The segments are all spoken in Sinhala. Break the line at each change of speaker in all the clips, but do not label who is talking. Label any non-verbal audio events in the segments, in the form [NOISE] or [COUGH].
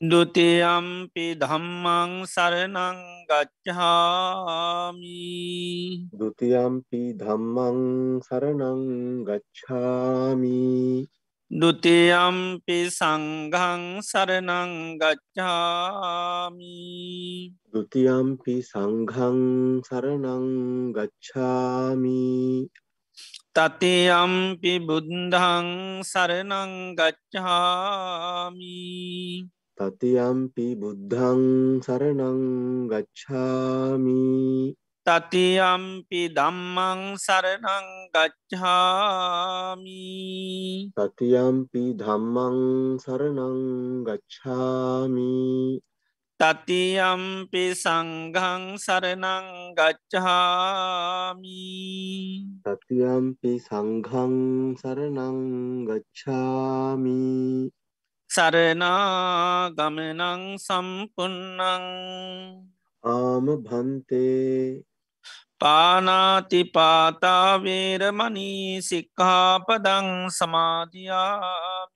දුතියම්පි ධම්මං සරනං ගච්ඡාමි
දුතියම්පි ධම්මං සරනං ගච්ඡාමි
දුතියම්පි සංගං සරනං ගච්ඡාමි
දුතියම්පි සංඝං සරනං ගච්ඡාමි
තතියම්පි බුද්ධං සරනං ගච්ඡාමි
තතියම්පි බුද්ධං සරනං ගච්ඡාමි
තතියම්පි දම්මං සරනං ගච්ඡාමි
තතියම්පි ධම්මං සරනං ගච්ඡාමි
තතියම්පි සංගං සරනං ගච්ඡාමි.
තතියම්පි සංඝං සරනං ගච්ඡාමි.
සරනාගමනං සම්පන්නං
ආම භන්තේ
පානාතිපාතාවේරමනී සික්කාපදං සමාධයාමි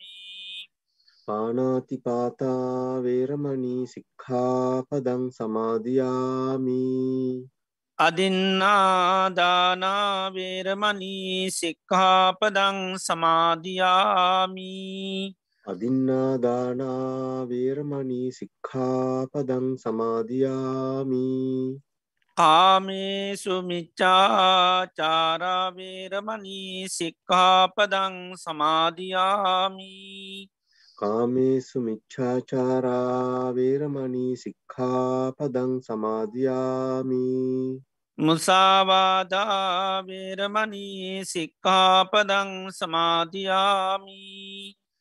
පානාතිපාතා වේරමණී සික්ඛාපදං සමාදියාමි.
අදින්නාදානාවේරමනී සික්කාපදං සමාධයාමි
අදින්නාදානා වේරමණී සික්ඛාපදං සමාදියාමි.
කාමේසු මිච්චාචාරාවේරමනී සික්කාපදං සමාධයාමි
කාමේසු මිච්ඡාචාරා වේරමණී සික්ඛාපදං සමාදියාමි.
මුසාවාදාවේරමනී සික්කාපදං සමාධයාමි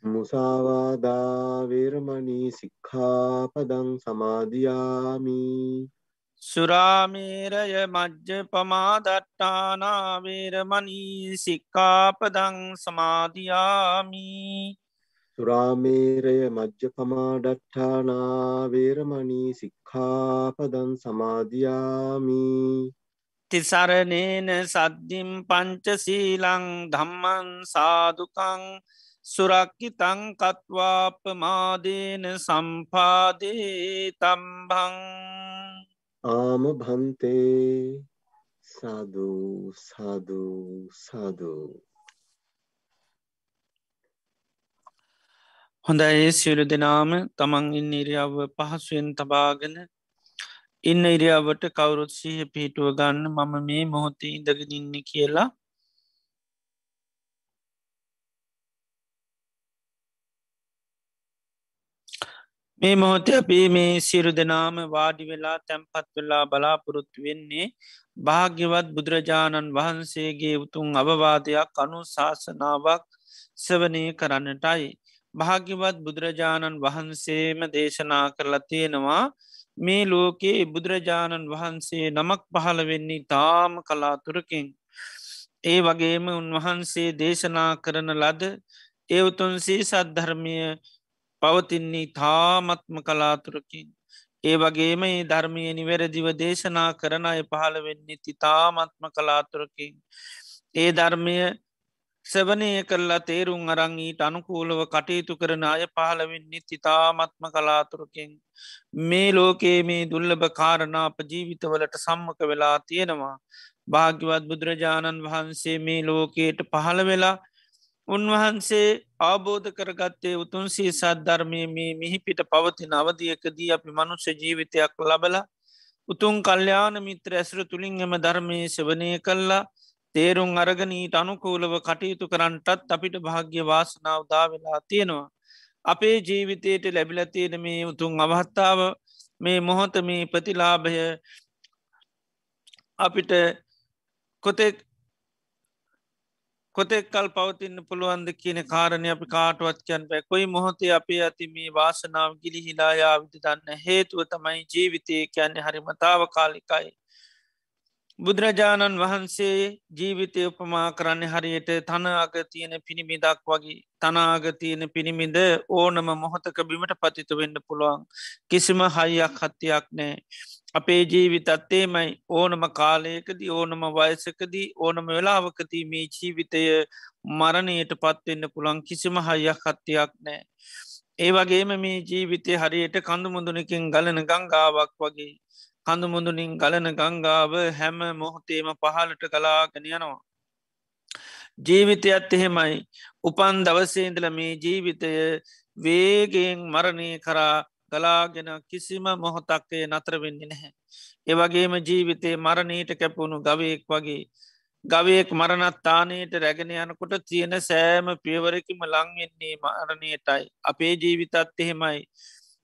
මුසාවාදා වේරමණී සික්ඛාපදං සමාදියාමි.
සුරාමේරය මජ්්‍ය පමාදට්ටානාවේරමනී සික්කාපදං සමාධයාමි
සුරාමේරය මජ්්‍යපමාඩට්ඨානා වේරමණී සික්ඛාපදං සමාදියාමි.
තිසරණේන සද්ධිම් පංචසීලං ධම්මන් සාදුකං සුරක්කිතං කත්වාපමාදේන සම්පාදේ තම්බං
ආම භන්තේ සාධූ සාධූ සාධූ
හොඳයි සියලු දෙනාම තමන් ඉන්න ඉරියාව පහසුවෙන් තබාගෙන ඉන්න ඉරියාවට කවුරුත් සීහ පිහිටුව ගන්න මම මේ මොහොතේ ඉඳගෙන ඉන්න කියලා මේ මොහොත අපේ මේ සිරු දෙනාම වාඩි වෙලා තැන්පත් වෙලා බලාපොරොත්තු වෙන්නේ භාග්‍යවත් බුදුරජාණන් වහන්සේගේ උතුන් අවවාදයක් අනු ශාසනාවක් සවනය කරන්නටයි. භාග්‍යවත් බුදුරජාණන් වහන්සේම දේශනා කරලා තියෙනවා මේ ලෝකයේ බුදුරජාණන් වහන්සේ නමක් පහළ වෙන්නේ තාම කලාතුරකින්. ඒ වගේම උන්වහන්සේ දේශනා කරන ලද එවතුන්සේ සද්ධර්මය පවතින්නේ තාමත්ම කලාතුරකින්. ඒ වගේම ඒ ධර්මය නිවැරදිව දේශනා කරන අය පහළ වෙන්නේ ති තාමත්ම කලාතුරකින්. ඒ ධර්මය සවනය කරලා තේරුම් අරංගීට අනුකූලව කටයුතු කරන අය පහළවෙන්නේ තිතාමත්ම කලාතුරකින්. මේ ලෝකයේ මේ දුල්ලභ කාරණාප ජීවිතවලට සම්මක වෙලා තියෙනවා. භාග්‍යවත් බුදුරජාණන් වහන්සේ මේ ලෝකයට පහළ වෙලා උන්වහන්සේ අවබෝධ කරගත්තේ උතුන්සේ සද්ධර්මය මේ මිහිපිට පවතින අවධියකදී අපි මනුස්්‍ය ජීවිතයක් ලබල උතුන් කල්්‍යාන මිත්‍ර ඇසර තුළින් එම ධර්මය සවනය කල්ලා තේරුම් අරගනීට අනුකූලව කටයුතු කරන්නටත් අපිට භාග්‍ය වාසනාව දා වෙලා තියෙනවා. අපේ ජීවිතයට ලැබිලතියෙන මේ උතුන් අවහත්තාව මේ මොහොත මේ ප්‍රතිලාභය අපිට කොතෙක් කොතෙක් කල් පවතින්න පුළුවන්ද කියන කාරණය අපි කාටුවත් කියන් බෑ කොයි මොහොතේ අපේ ඇති මේ වාසනාව ගිලි හිලායා විදි දන්න හේතුව තමයි ජීවිතය කියන්නේ හරිමතාව කාලිකයි. බුදුරජාණන් වහන්සේ ජීවිතය උපමා කරන්න හරියට තනඅග තියෙන පිණිමිදක් වගේ තනාග තියෙන පිණිමිද ඕනම මොහොතක බිමට පතිත වෙන්න පුළුවන්. කිසිම හයියක් හත්තියක් නෑ. අපේ ජීවිතත්තේමයි ඕනම කාලයකදී ඕනම වයසකදී ඕනම වෙලාවකදී මේ ජීවිතය මරණයට පත්වෙන්න පුළන් කිසිම හයියක් හත්තියක් නෑ. ඒ වගේම මේ ජීවිතය හරියට කඳු මුදුනකින් ගලන ගංගාවක් වගේ. කඳු මුදුනින් ගලන ගංගාව හැම මොහොතේම පහලට කලාගෙන යනවා. ජීවිතයත් එහෙමයි උපන් දවසේන්දල මේ ජීවිතය වේගෙන් මරණය කරා ගලාගෙන කිසිම මොහොතක්කේ නතර වෙන්නේ නැහැ. ඒවගේම ජීවිතේ මරණීට කැපුණු ගවයෙක් වගේ ගවයෙක් මරණත්තානයට රැගෙන යනකොට තියෙන සෑම පියවරකිම ලංවෙන්නේ මරණයටයි අපේ ජීවිතත් එහෙමයි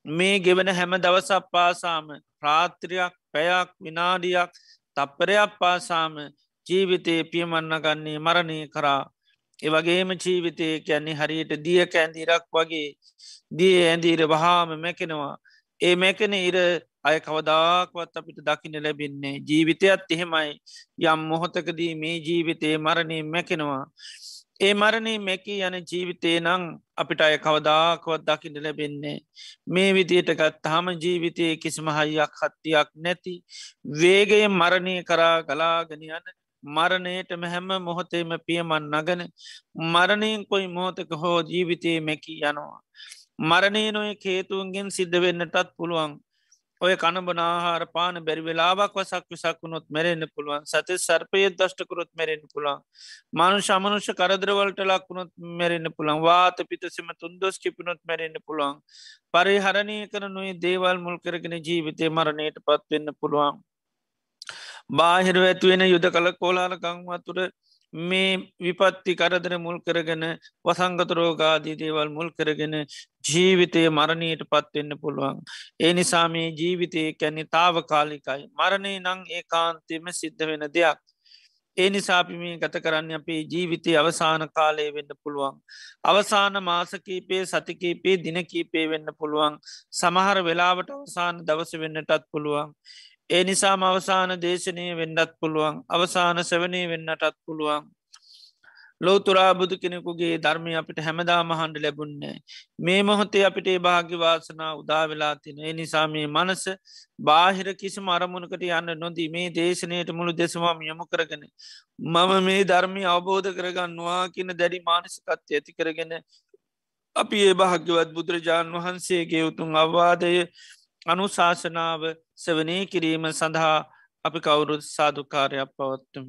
මේ ගෙවන හැම දවසක් පාසාම ප්‍රාත්‍රයක් පැයක් විනාඩියක් තප්පරයක් පාසාම ජීවිතය පියමන්න ගන්නේ මරණය කරා. ඒවගේම ජීවිතය කියන්නේ හරියට දිය කැන්දිරක් වගේ දිය ඇඳීර වහාම මැකෙනවා. ඒ මැකෙන ඉර අය කවදාක්වත් අපිට දකින ලැබෙන්නේ ජීවිතයත් එහෙමයි. යම් මොහොතකදී මේ ජීවිතයේ මරණය මැකෙනවා. ඒ මරණය මැකී යන ජීවිතේ නං අපිට අය කවදාකවත් දකිට ලැබෙන්නේ මේ විදියටකත් හම ජීවිතයේ කිසිම හයියක් හත්තියක් නැති වේගය මරණය කරා ගලාගෙනයන්න මරණයටම හැම මොහොතේම පියමන් නගන මරණයෙන් කොයි මොහොතක හෝ ජීවිතයේ මැකී යනවා. මරණය නොය හේතුවන්ගෙන් සිද්ධ වෙන්නටත් පුළුවන් ඔය කණබනාහාර පාන බැරි වෙලාවක් වසක් විසක්කුණොත් මැරෙන්න්න පුළුවන්. සති සර්පය දෂ්ටකරොත් මැරෙන්න්න පුළන් මනු ශමනුෂ කරදරවලට ලක්වුණොත් මැරෙන්න්න පුළන් වාත පිතසම තුන්දොස් කිපිනොත් මැරෙන්න්න පුළුවන්. පරිහරණය කර නොයි දේවල් මුල් කරගෙන ජීවිතය මරණයට පත්වෙන්න පුළුවන්. බාහිර ඇත්වෙන යුද කළ කෝලාල ගංවතුර මේ විපත්ති කරදර මුල් කරගෙන වසංගතරෝගාදී දේවල් මුල් කරගෙන ජීවිතය මරණයට පත්වෙන්න පුළුවන්. ඒ නිසා මේ ජීවිතය කැනෙ තාව කාලිකයි. මරණය නං ඒ කාන්තෙම සිද්ධ වෙන දෙයක්. ඒ නිසාපි මේ ගත කරන්න අපේ ජීවිතය අවසාන කාලය වෙන්න පුළුවන්. අවසාන මාසකීපේ සතිකීපේ දිනකීපේ වෙන්න පුළුවන්. සමහර වෙලාවට අවසාන දවස වෙන්නටත් පුළුවන්. ඒ නිසාම අවසාන දේශනය වෙන්නත් පුළුවන් අවසාන සවනය වෙන්නටත් පුළුවන්. ලෝතුරා බුදු කෙනෙකුගේ ධර්මය අපිට හැමදා මහන්ඩ ලැබුන්නේ. මේ මොහොතේ අපිට භාග්‍යවාසනා උදාවෙලා තින ඒ නිසා මේ මනස බාහිර කිසි මරමුණකට යන්න නොදී මේ දේශනයට මුළු දෙසවාම යොමු කරගෙන. මම මේ ධර්මය අවබෝධ කරගන්නවා කියන දැඩි මානසිකත්ය ඇති කරගෙන අපි ඒ භාග්‍යවත් බුදුරජාණන් වහන්සේගේ උතුන් අවවාදය අනුශාසනාව සවනය කිරීම සඳහා අපි කවුරුත් සාධකාරයක් පවත්තුම.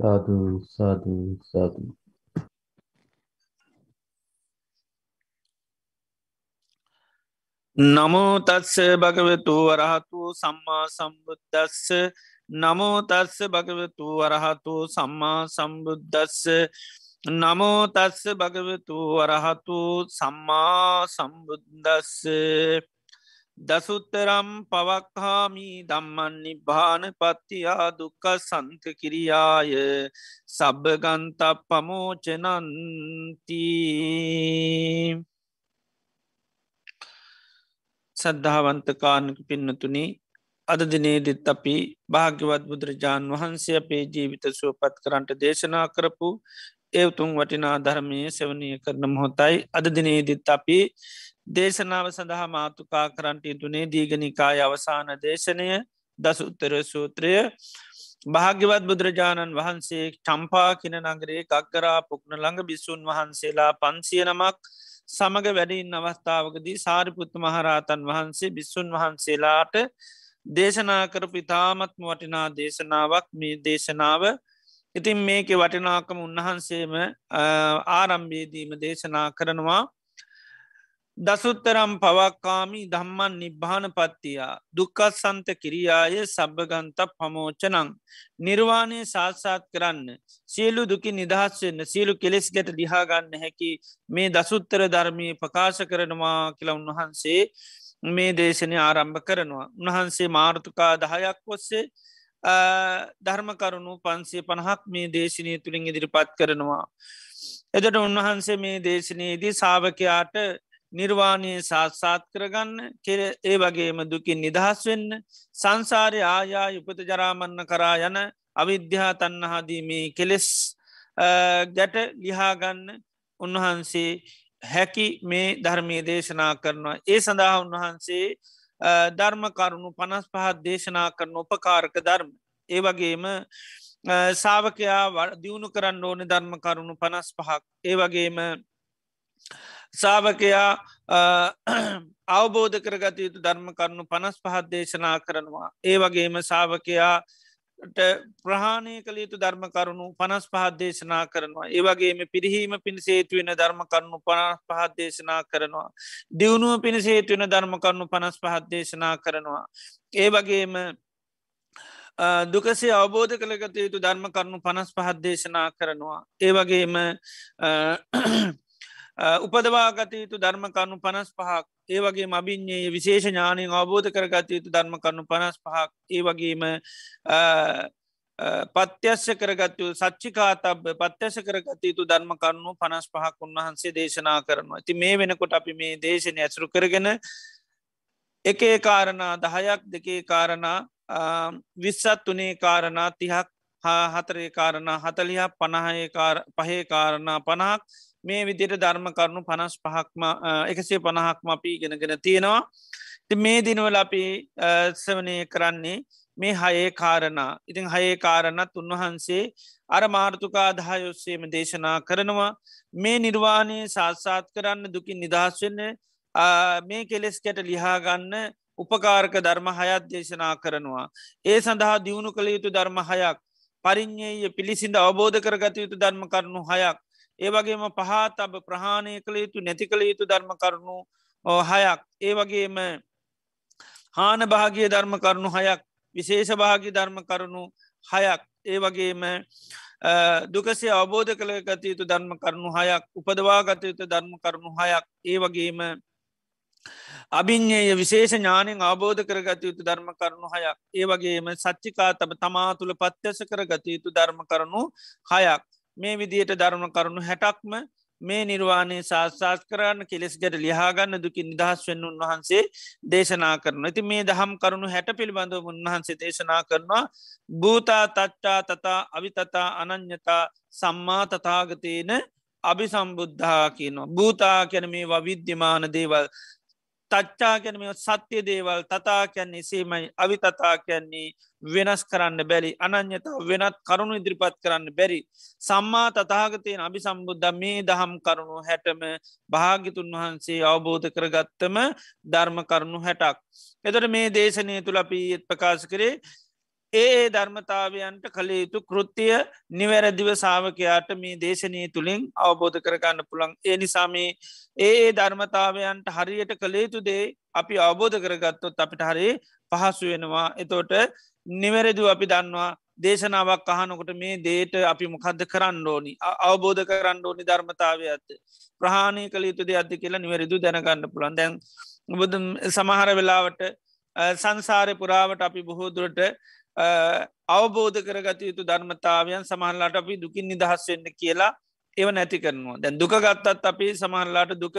සාධු සාධු සාධු
නමෝ තත්ස භගවතු වරහතු සම්මා සම්බුද්ධස්ස නමෝ තත්ස භගවතු වරහතු සම්මා සම්බුද්ධස්ස නමෝ තස්ස භගවතු වරහතු සම්මා සම්බුද්දස්ස. දසුත්තරම් පවක්හාමී දම්මන් නිබ්භාන පත්තියා දුක්ක සන්ත කිරියාය සබ්භගන්ත පමෝචනන්ති සද්ධාවන්තකානක පින්නතුනි අද දිනේදිත් අපි භාග්‍යවත් බුදුරජාණන් වහන්සේ අපේ ජීවිත සුවපත් කරන්ට දේශනා කරපු ඒවතුන් වටිනා ධර්මය සෙවනය කරන මොහොතයි. අද දිනේදිත් අපි දේශනාව සඳහා මාතුකා කරන්ට තුනේ දීගනිකාය අවසාන දේශනය දසුත්තර සූත්‍රය. භාග්‍යවත් බුදුරජාණන් වහන්සේ චම්පා කියන නගරේ කක්කරා පුක්න ළඟ බිස්සුන් වහන්සේලා පන්සිය නමක් සමඟ වැඩින් අවස්ථාවකදී සාරිපුත්ත මහරහතන් වහන්සේ බිස්සුන් වහන්සේලාට දේශනා කරපු ඉතාමත්ම වටිනා දේශනාවක්. මේ දේශනාව ඉතින් මේක වටිනාකම උන්වහන්සේම ආරම්භේදීම දේශනා කරනවා. දසුත්තරම් පවක්කාමී දම්මන් නිබ්භාන පත්තියා දුක්කත් සන්ත කිරියාය සබභගන්ත පමෝචනං නිර්වාණය සාත්සාත් කරන්න සියලු දුකි නිදහස් වෙන්න සියලු කෙලෙස් ගැට දිහාගන්න හැකි මේ දසුත්තර ධර්මී ප්‍රකාශ කරනවා කියලා උන්වහන්සේ මේ දේශනය ආරම්භ කරනවා. උන්වහන්සේ මාර්ථකා දහයක් ඔස්සේ ධර්මකරුණු පන්සේ පණහක් මේ දේශනය තුළින් ඉදිරිපත් කරනවා. එදට උන්වහන්සේ මේ දේශනයේදී සාාවකයාට නිර්වාණය සාත්සාත් කරගන්න කෙර ඒ වගේම දුකින් නිදහස් වෙන්න සංසාරය ආයා යුපත ජරාමන්න කරා යන අවිද්‍යා තන්නහාදීමේ කෙලෙස් ගැට ලිහාගන්න උන්වහන්සේ හැකි මේ ධර්මය දේශනා කරනවා ඒ සඳහා උන්වහන්සේ ධර්ම කරුණු පනස් පහත් දේශනා කරන උපකාරක ධර්ම. ඒ වගේම සාාවකයා දියුණු කරන්න ඕන ධර්ම කරුණු පනස් පහක් ඒ වගේම සාාවකයා අවබෝධ කරගත යුතු ධර්ම කරුණු පනස් පහත් දේශනා කරනවා ඒ වගේම සාාවකයා ප්‍රහාණය කළ යුතු ධර්ම කරුණු පනස් පහත් දේශනා කරනවා. ඒවගේම පිරිහීම පිණිසේතුවෙන ධර්ම කරුණු පනස් පහත් දේශනා කරනවා. දියුණුව පිණිසේතුවෙන ධර්ම කරුණු පනස් පහත් දේශනා කරනවා. ඒ වගේම දුකසේ අවබෝධ කළගත යුතු ධර්ම කරුණු පනස් පහත් දේශනා කරනවා. ඒ වගේම උපදවාගත යුතු ධර්ම කරුණු පනස් පහක් [CLEARS THROAT] ඒ වගේ මබින්යේ විශේෂ ඥානයෙන් අවබෝධ කරගත යුතු ධර්ම කරුණු පනස් පහක් ඒ වගේම පත්‍යස්්‍ය කරගත්තු සච්චිකා තබ පත්‍යස කරගත යුතු ධර්ම කරුණු පනස් පහක් උන්වහන්සේ දේශනා කරනවා. ඇති මේ වෙනකොට අපි මේ දේශනය ඇසරු කරගෙන එකේ කාරණා දහයක් දෙකේ කාරණා විස්සත් වනේ කාරණා තිහක් හා හතරේ කාරණා හතලියක් පණහය පහේ කාරණා පණහක් මේ විදියට ධර්ම කරුණු පනස් පහක්ම එකසේ පණහක්ම අපි ගෙනගෙන තියෙනවා. ති මේ දිනවල අපි සවනය කරන්නේ මේ හයේ කාරණා. ඉතිං හයේ කාරණත් උන්වහන්සේ අර මාර්ථකා දහයොස්සේම දේශනා කරනවා. මේ නිර්වාණය සාත්සාත් කරන්න දුකින් නිදහස් වෙන්න මේ කෙලෙස් කැට ලිහාගන්න උපකාරක ධර්ම හයත් දේශනා කරනවා. ඒ සඳහා දියුණු කළ යුතු ධර්ම හයක් පරිින්්ඥය පිළිසිඳ අවබෝධ කරගත යුතු ධර්ම කරුණු හයක් ඒවගේම පහත් අබ ප්‍රහාණය කළ යුතු නැති කළ යුතු ධර්ම කරුණු හයක්. ඒ වගේම හාන භාගිය ධර්ම කරුණු හයක් විශේෂ භාගි ධර්ම කරුණු හයක්. ඒ වගේම දුකසේ අවබෝධ කළ ගත යුතු ධර්ම කරුණු හයක් උපදවා ගත යුතු ධර්ම කරුණු හයක්. ඒ වගේම අභිං්ඥය විශේෂ ඥානෙන් අවබෝධ කරගත යුතු ධර්ම කරුණු හයක්. ඒ වගේම සච්චිකා තබ තමා තුළ පත්්‍යස කර ගත යුතු ධර්ම කරනු හයක්. මේ විදියට ධර්ම කරුණු හැටක්ම මේ නිර්වාණය ශාස්ාස් කරන්න කෙලෙස් ගැට ලිහාගන්න දුකින් නිදහස් වෙන්න උන්වහන්සේ දේශනා කරන ඇති මේ දහම් කරුණු හැට පිළිබඳව උන්වහන්සේ දේශනා කරනවා. භූතා තච්චා තතා අවිතතා අනං්‍යතා සම්මා තතාගතයන අභි සම්බුද්ධා කියනවා. භූතා කැන මේ විද්‍යමාන දේවල්. තච්චා කැනම සත්‍යය දේවල් තතා කැන්නේ සේමයි අවිතතා කියන්නේ වෙනස් කරන්න බැරි අනං්‍යතා වෙනත් කරුණු ඉදිරිපත් කරන්න බැරි සම්මා තතාගතයෙන් අභි සම්බුද්ධ මේ දහම් කරුණු හැටම භාගිතුන් වහන්සේ අවබෝධ කරගත්තම ධර්ම කරුණු හැටක්. එතට මේ දේශනය තුළ අපි ප්‍රකාශ කරේ ඒ ධර්මතාවයන්ට කළ යුතු කෘතිය නිවැරදිව සාාවකයාට මේ දේශනය තුළින් අවබෝධ කරගන්න පුළන් ඒ නිසාමේ ඒ ධර්මතාවයන්ට හරියට කළේතු දේ අපි අවබෝධ කරගත්තොත් අපිට හරි පහසු වෙනවා. එතෝට නිවැරදු අපි දන්නවා දේශනාවක් අහනකොට මේ දේට අපි මොකක්ද කරන්න ඕනි? අවබෝධ කරන්න ඕනි ධර්මතාවය ඇත්ත. ප්‍රහාණය කළ යුතුද අද කියලා නිවැරදු දැනගන්න පුළන් දැන් බුදු සමහර වෙලාවට සංසාරය පුරාවට අපි බොහෝදුරට අවබෝධ කරගත යුතු ධර්මතාවයන් සමහල්ලාට අපි දුකින් නිදහස් වෙන්න කියලා ඒව නැති කරනවා. දැන් දුක ගත්තත් අපි සමහල්ලාට දුක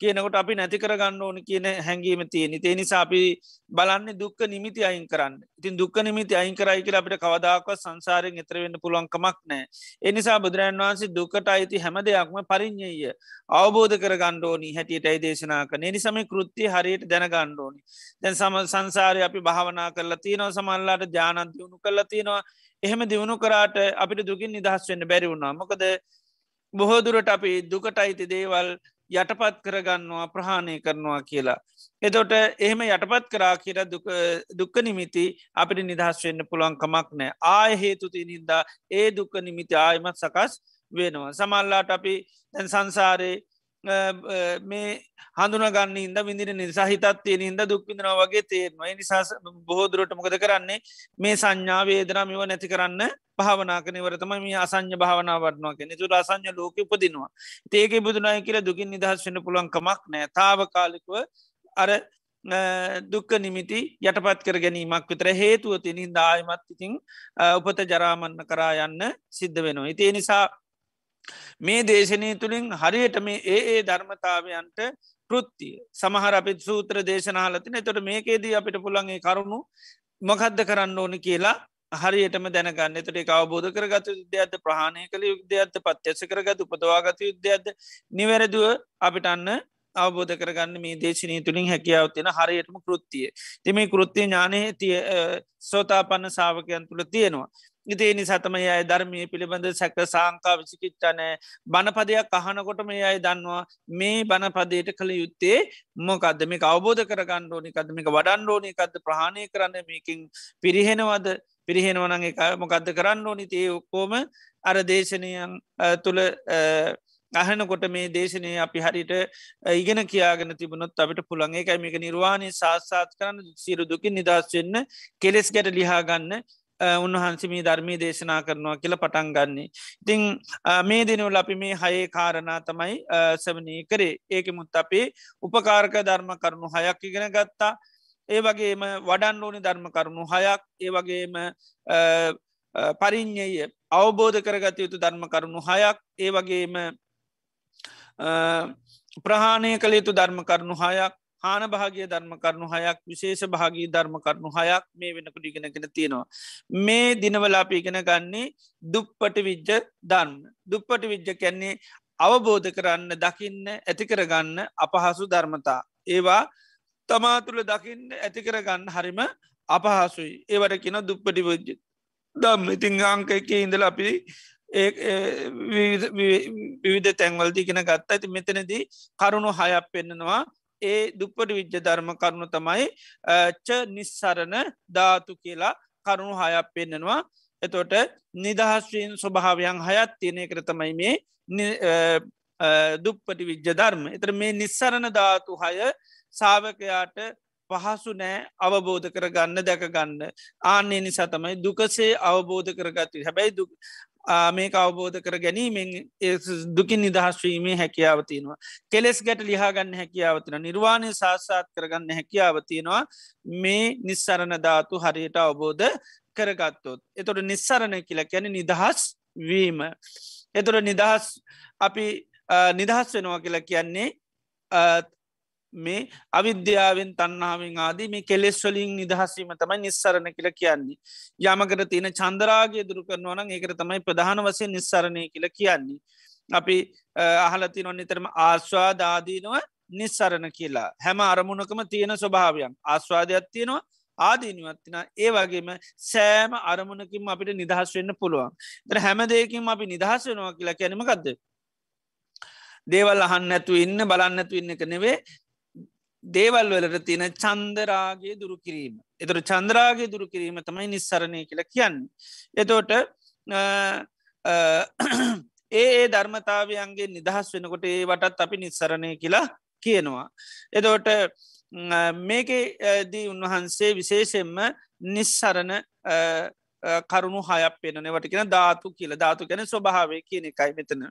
කියනකොට අපි නැති කරගන්න ඕන කියන හැඟීම තියෙන තේ නිසා අපි බලන්න දුක්ක නිමිති අයින් කරන්න. ඉතින් දුක්ක නිමිති අයින් කරයි කියලා අපිට කවදාක්ව සංසාරයෙන් එතරවෙන්න පුළුවන්කමක් නෑ එනිසා බුදුරන් වහන්සේ දුකට අයිති හැම දෙයක්ම පරිින්්ඥය අවබෝධ කර ගණ්ඩෝනි හැටියටයි දේශනා කන නිසම කෘත්තිය හරියට දැන ගණ්ඩෝනි දැන් සම සංසාරය අපි භාවනා කරලා තියනවා සමල්ලාට ජානන් දියුණු කරලා තියෙනවා. එහෙම දියුණු කරාට අපිට දුකින් නිදහස් වෙන්න බැරි වුණා. මොකද බොහෝදුරට අපි දුකට අයිති දේවල් යටපත් කරගන්නවා ප්‍රහාණය කරනවා කියලා. එතොට එහෙම යටපත් කරා කියර දුක්ක නිමිති අපිට නිදහස් වෙන්න පුළුවන්කමක් නෑ ආය හේතුති නින්දා ඒ දුක්ක නිමිති ආයමත් සකස් වෙනවා. සමල්ලාට අපි දැන් සංසාරයේ මේ හඳුනගන්න ඉද විදින නිසා හිතත්තිය හිද දුක්විදන වගේ තේරවා නිසා බොහෝදුරට මොකද කරන්නේ? මේ සංඥා වේදනා මිව නැති කරන්න භාවනාක නිවරතම මේ අසං්‍ය භාවනා වටනවා කියෙන තුර අසං්‍ය ලෝක උපදිනවා. ඒක බුදුනාය කියල දුකින් නිදහස් වන්න පුළන්කමක් නෑ තාවකාලිකව අර දුක්ක නිමිති යටපත් කර ගැනීමක් විතර හේතුව තිනින් දායමත් ඉතිං උපත ජරාමන්න කරා යන්න සිද්ධ වෙනවා. ඉතිේ නිසා මේ දේශනය තුළින් හරියට මේ ඒ ඒ ධර්මතාවයන්ට කෘත්තිය සමහර අපිත් සූත්‍ර දේශනාලතින තොට මේකේදී අපිට පුළන්ගේ කරුණු මොකද්ද කරන්න ඕනි කියලා හරියටම දැනගන්න. එතට අවබෝධ කරගත යුද්ධයක්ද ප්‍රහණය කළ යුද්ධයක්ද පත්්‍යස කරගත උපදවාගත යුද්ධයක්ද? නිවැරදුව අපිට අන්න අවබෝධ කරගන්න මේ දේශනය තුළින් හැකියාව තියෙන හරියටම කෘත්තිය තිම කෘත්තිය ඥානය තිය සෝතා පන්න සාාවකයන් තුළ තියෙනවා. ඉතිේ නිසාතම අය ධර්මය පිළිබඳ සැක සාංකා විසිකිච්චානෑ බණපදයක් අහනකොට මේ අයි දන්නවා මේ බණපදයට කළ යුත්තේ මොකක්ද මේ අවබෝධ කරගන්න ඕනි කදමික වඩන්න ඕනි කද ප්‍රහණය කරන්න මේකින් පිරිහෙනවද? පිරිහෙනවනං එක මොකක්ද කරන්න ඕනි? තේ ඔක්කෝම අර දේශනයන් තුළ අහනකොට මේ දේශනය අපි හරිට ඉගෙන කියාගෙන තිබුණොත් අපිට පුළන්ගේ එකයි මේක නිර්වාණය සාස්සාත් කරන්න සිරු දුකින් නිදස් වෙන්න කෙලෙස් ගැට ලිහාගන්න උන්වහන්සේ ධර්මී දේශනා කරනවා කියල පටන් ගන්නේ. ඉතිං මේ දිනවල අපි මේ හයේ කාරණා තමයි සවනී කරේ. ඒක මුත් අපේ උපකාරක ධර්ම කරුණු හයක් ඉගෙන ගත්තා. ඒ වගේම වඩන් ඕනි ධර්ම කරුණු හයක්. ඒ වගේම පරිින්්ඥය අවබෝධ කරගත යුතු ධර්ම කරුණු හයක්. ඒ වගේම ප්‍රහාණය කළ යුතු ධර්ම කරුණු හයක්. හාන භාගිය ධර්ම කරුණු හයක් විශේෂ භාගී ධර්ම කරුණු හයක් මේ වෙනකට ඉගෙනගෙන තියෙනවා. මේ දිනවලාප ඉගෙන ගන්නේ දුප්පට විජ්ජ ධර්ම. දුප්පට විජ්ජ කැන්නේ අවබෝධ කරන්න දකින්න ඇතිකරගන්න අපහසු ධර්මතා. ඒවා තමා තුළ දකින්න ඇතිකරගන්න හරිම අපහසුයි ඒවට කියන දුප්පටි විජ්ජ දම් ඉතිං අංක එක ඉඳල අපි විවිධ තැන්වල්දී ගෙන ගත්තා ඇති මෙතනදී කරුණු හයක් පෙන්න්නනවා ඒ දුප්පට විජ්ජ ධර්ම කරුණු තමයි ච නිස්සරණ ධාතු කියලා කරුණු හයක් පෙන්න්නනවා එතොට නිදහස්වීන් ස්වභාවයන් හයත් තියනය කරතමයි මේ දුප්පටි විජ්ජ ධර්ම. එතර මේ නිස්සරණ ධාතු හය සාාවකයාට පහසු නෑ අවබෝධ කරගන්න දැකගන්න. ආන්නේ නිසා තමයි දුකසේ අවබෝධ කරගත්තු. හැබැයි මේක අවබෝධ කර ගැනීමෙන් දුකින් නිදහස්වීමේ හැකියාවතිනවා. කෙලෙස් ගැට ලිහාගන්න හැකියාවතින නිර්වාණය සාස්සාත් කරගන්න හැකියාවතියෙනවා මේ නිස්සරණ ධාතු හරියට අවබෝධ කරගත්තොත්. එතොට නිස්සරණ කියල කැන නිදහස් වීම. එතුොට නිදහස් අපි නිදහස් වෙනවා කියලා කියන්නේ මේ අවිද්‍යාවෙන් තන්නාවෙන් ආදී මේ කෙලෙස් වලින් නිදහස්වීම තමයි නිස්සරණ කියල කියන්නේ. යමකට තියෙන චන්දරාගේ දුරු කරනවන ඒකට තමයි ප්‍රධාන වසය නිස්සරණය කියල කියන්නේ. අපි අහලති නොන්නතරම ආශ්වාදාදීනව නිස්සරණ කියලා හැම අරමුණකම තියෙන ස්වභාවයන් ආශ්වාදයක් තියෙනවා ආදීනුවත්තින ඒ වගේම සෑම අරමුණකින් අපිට නිදහස් වෙන්න පුළුවන්. ද හැම දෙයකින් අපි නිදහස් වෙනවා කියලා කැනීමකක්ද. දේවල් අහන්න ඇතු ඉන්න බලන්නතු ඉන්න එක නෙවේ දේවල් වලට තියෙන චන්දරාගේ දුරු කිරීම. එතුර චන්ද්‍රාගේ දුරු කිරීම තමයි නිස්සරණය කියලා කියන්න. එතෝට ඒ ඒ ධර්මතාවයන්ගේ නිදහස් වෙනකොට ඒ වටත් අපි නිස්සරණය කියලා කියනවා. එදෝට මේක දී උන්වහන්සේ විශේෂෙන්ම නිස්සරණ කරුණු හයක් පෙනන වටිකෙන ධාතු කියල ධාතු ගැන ස්වභාවය කියන එකයි මෙතන.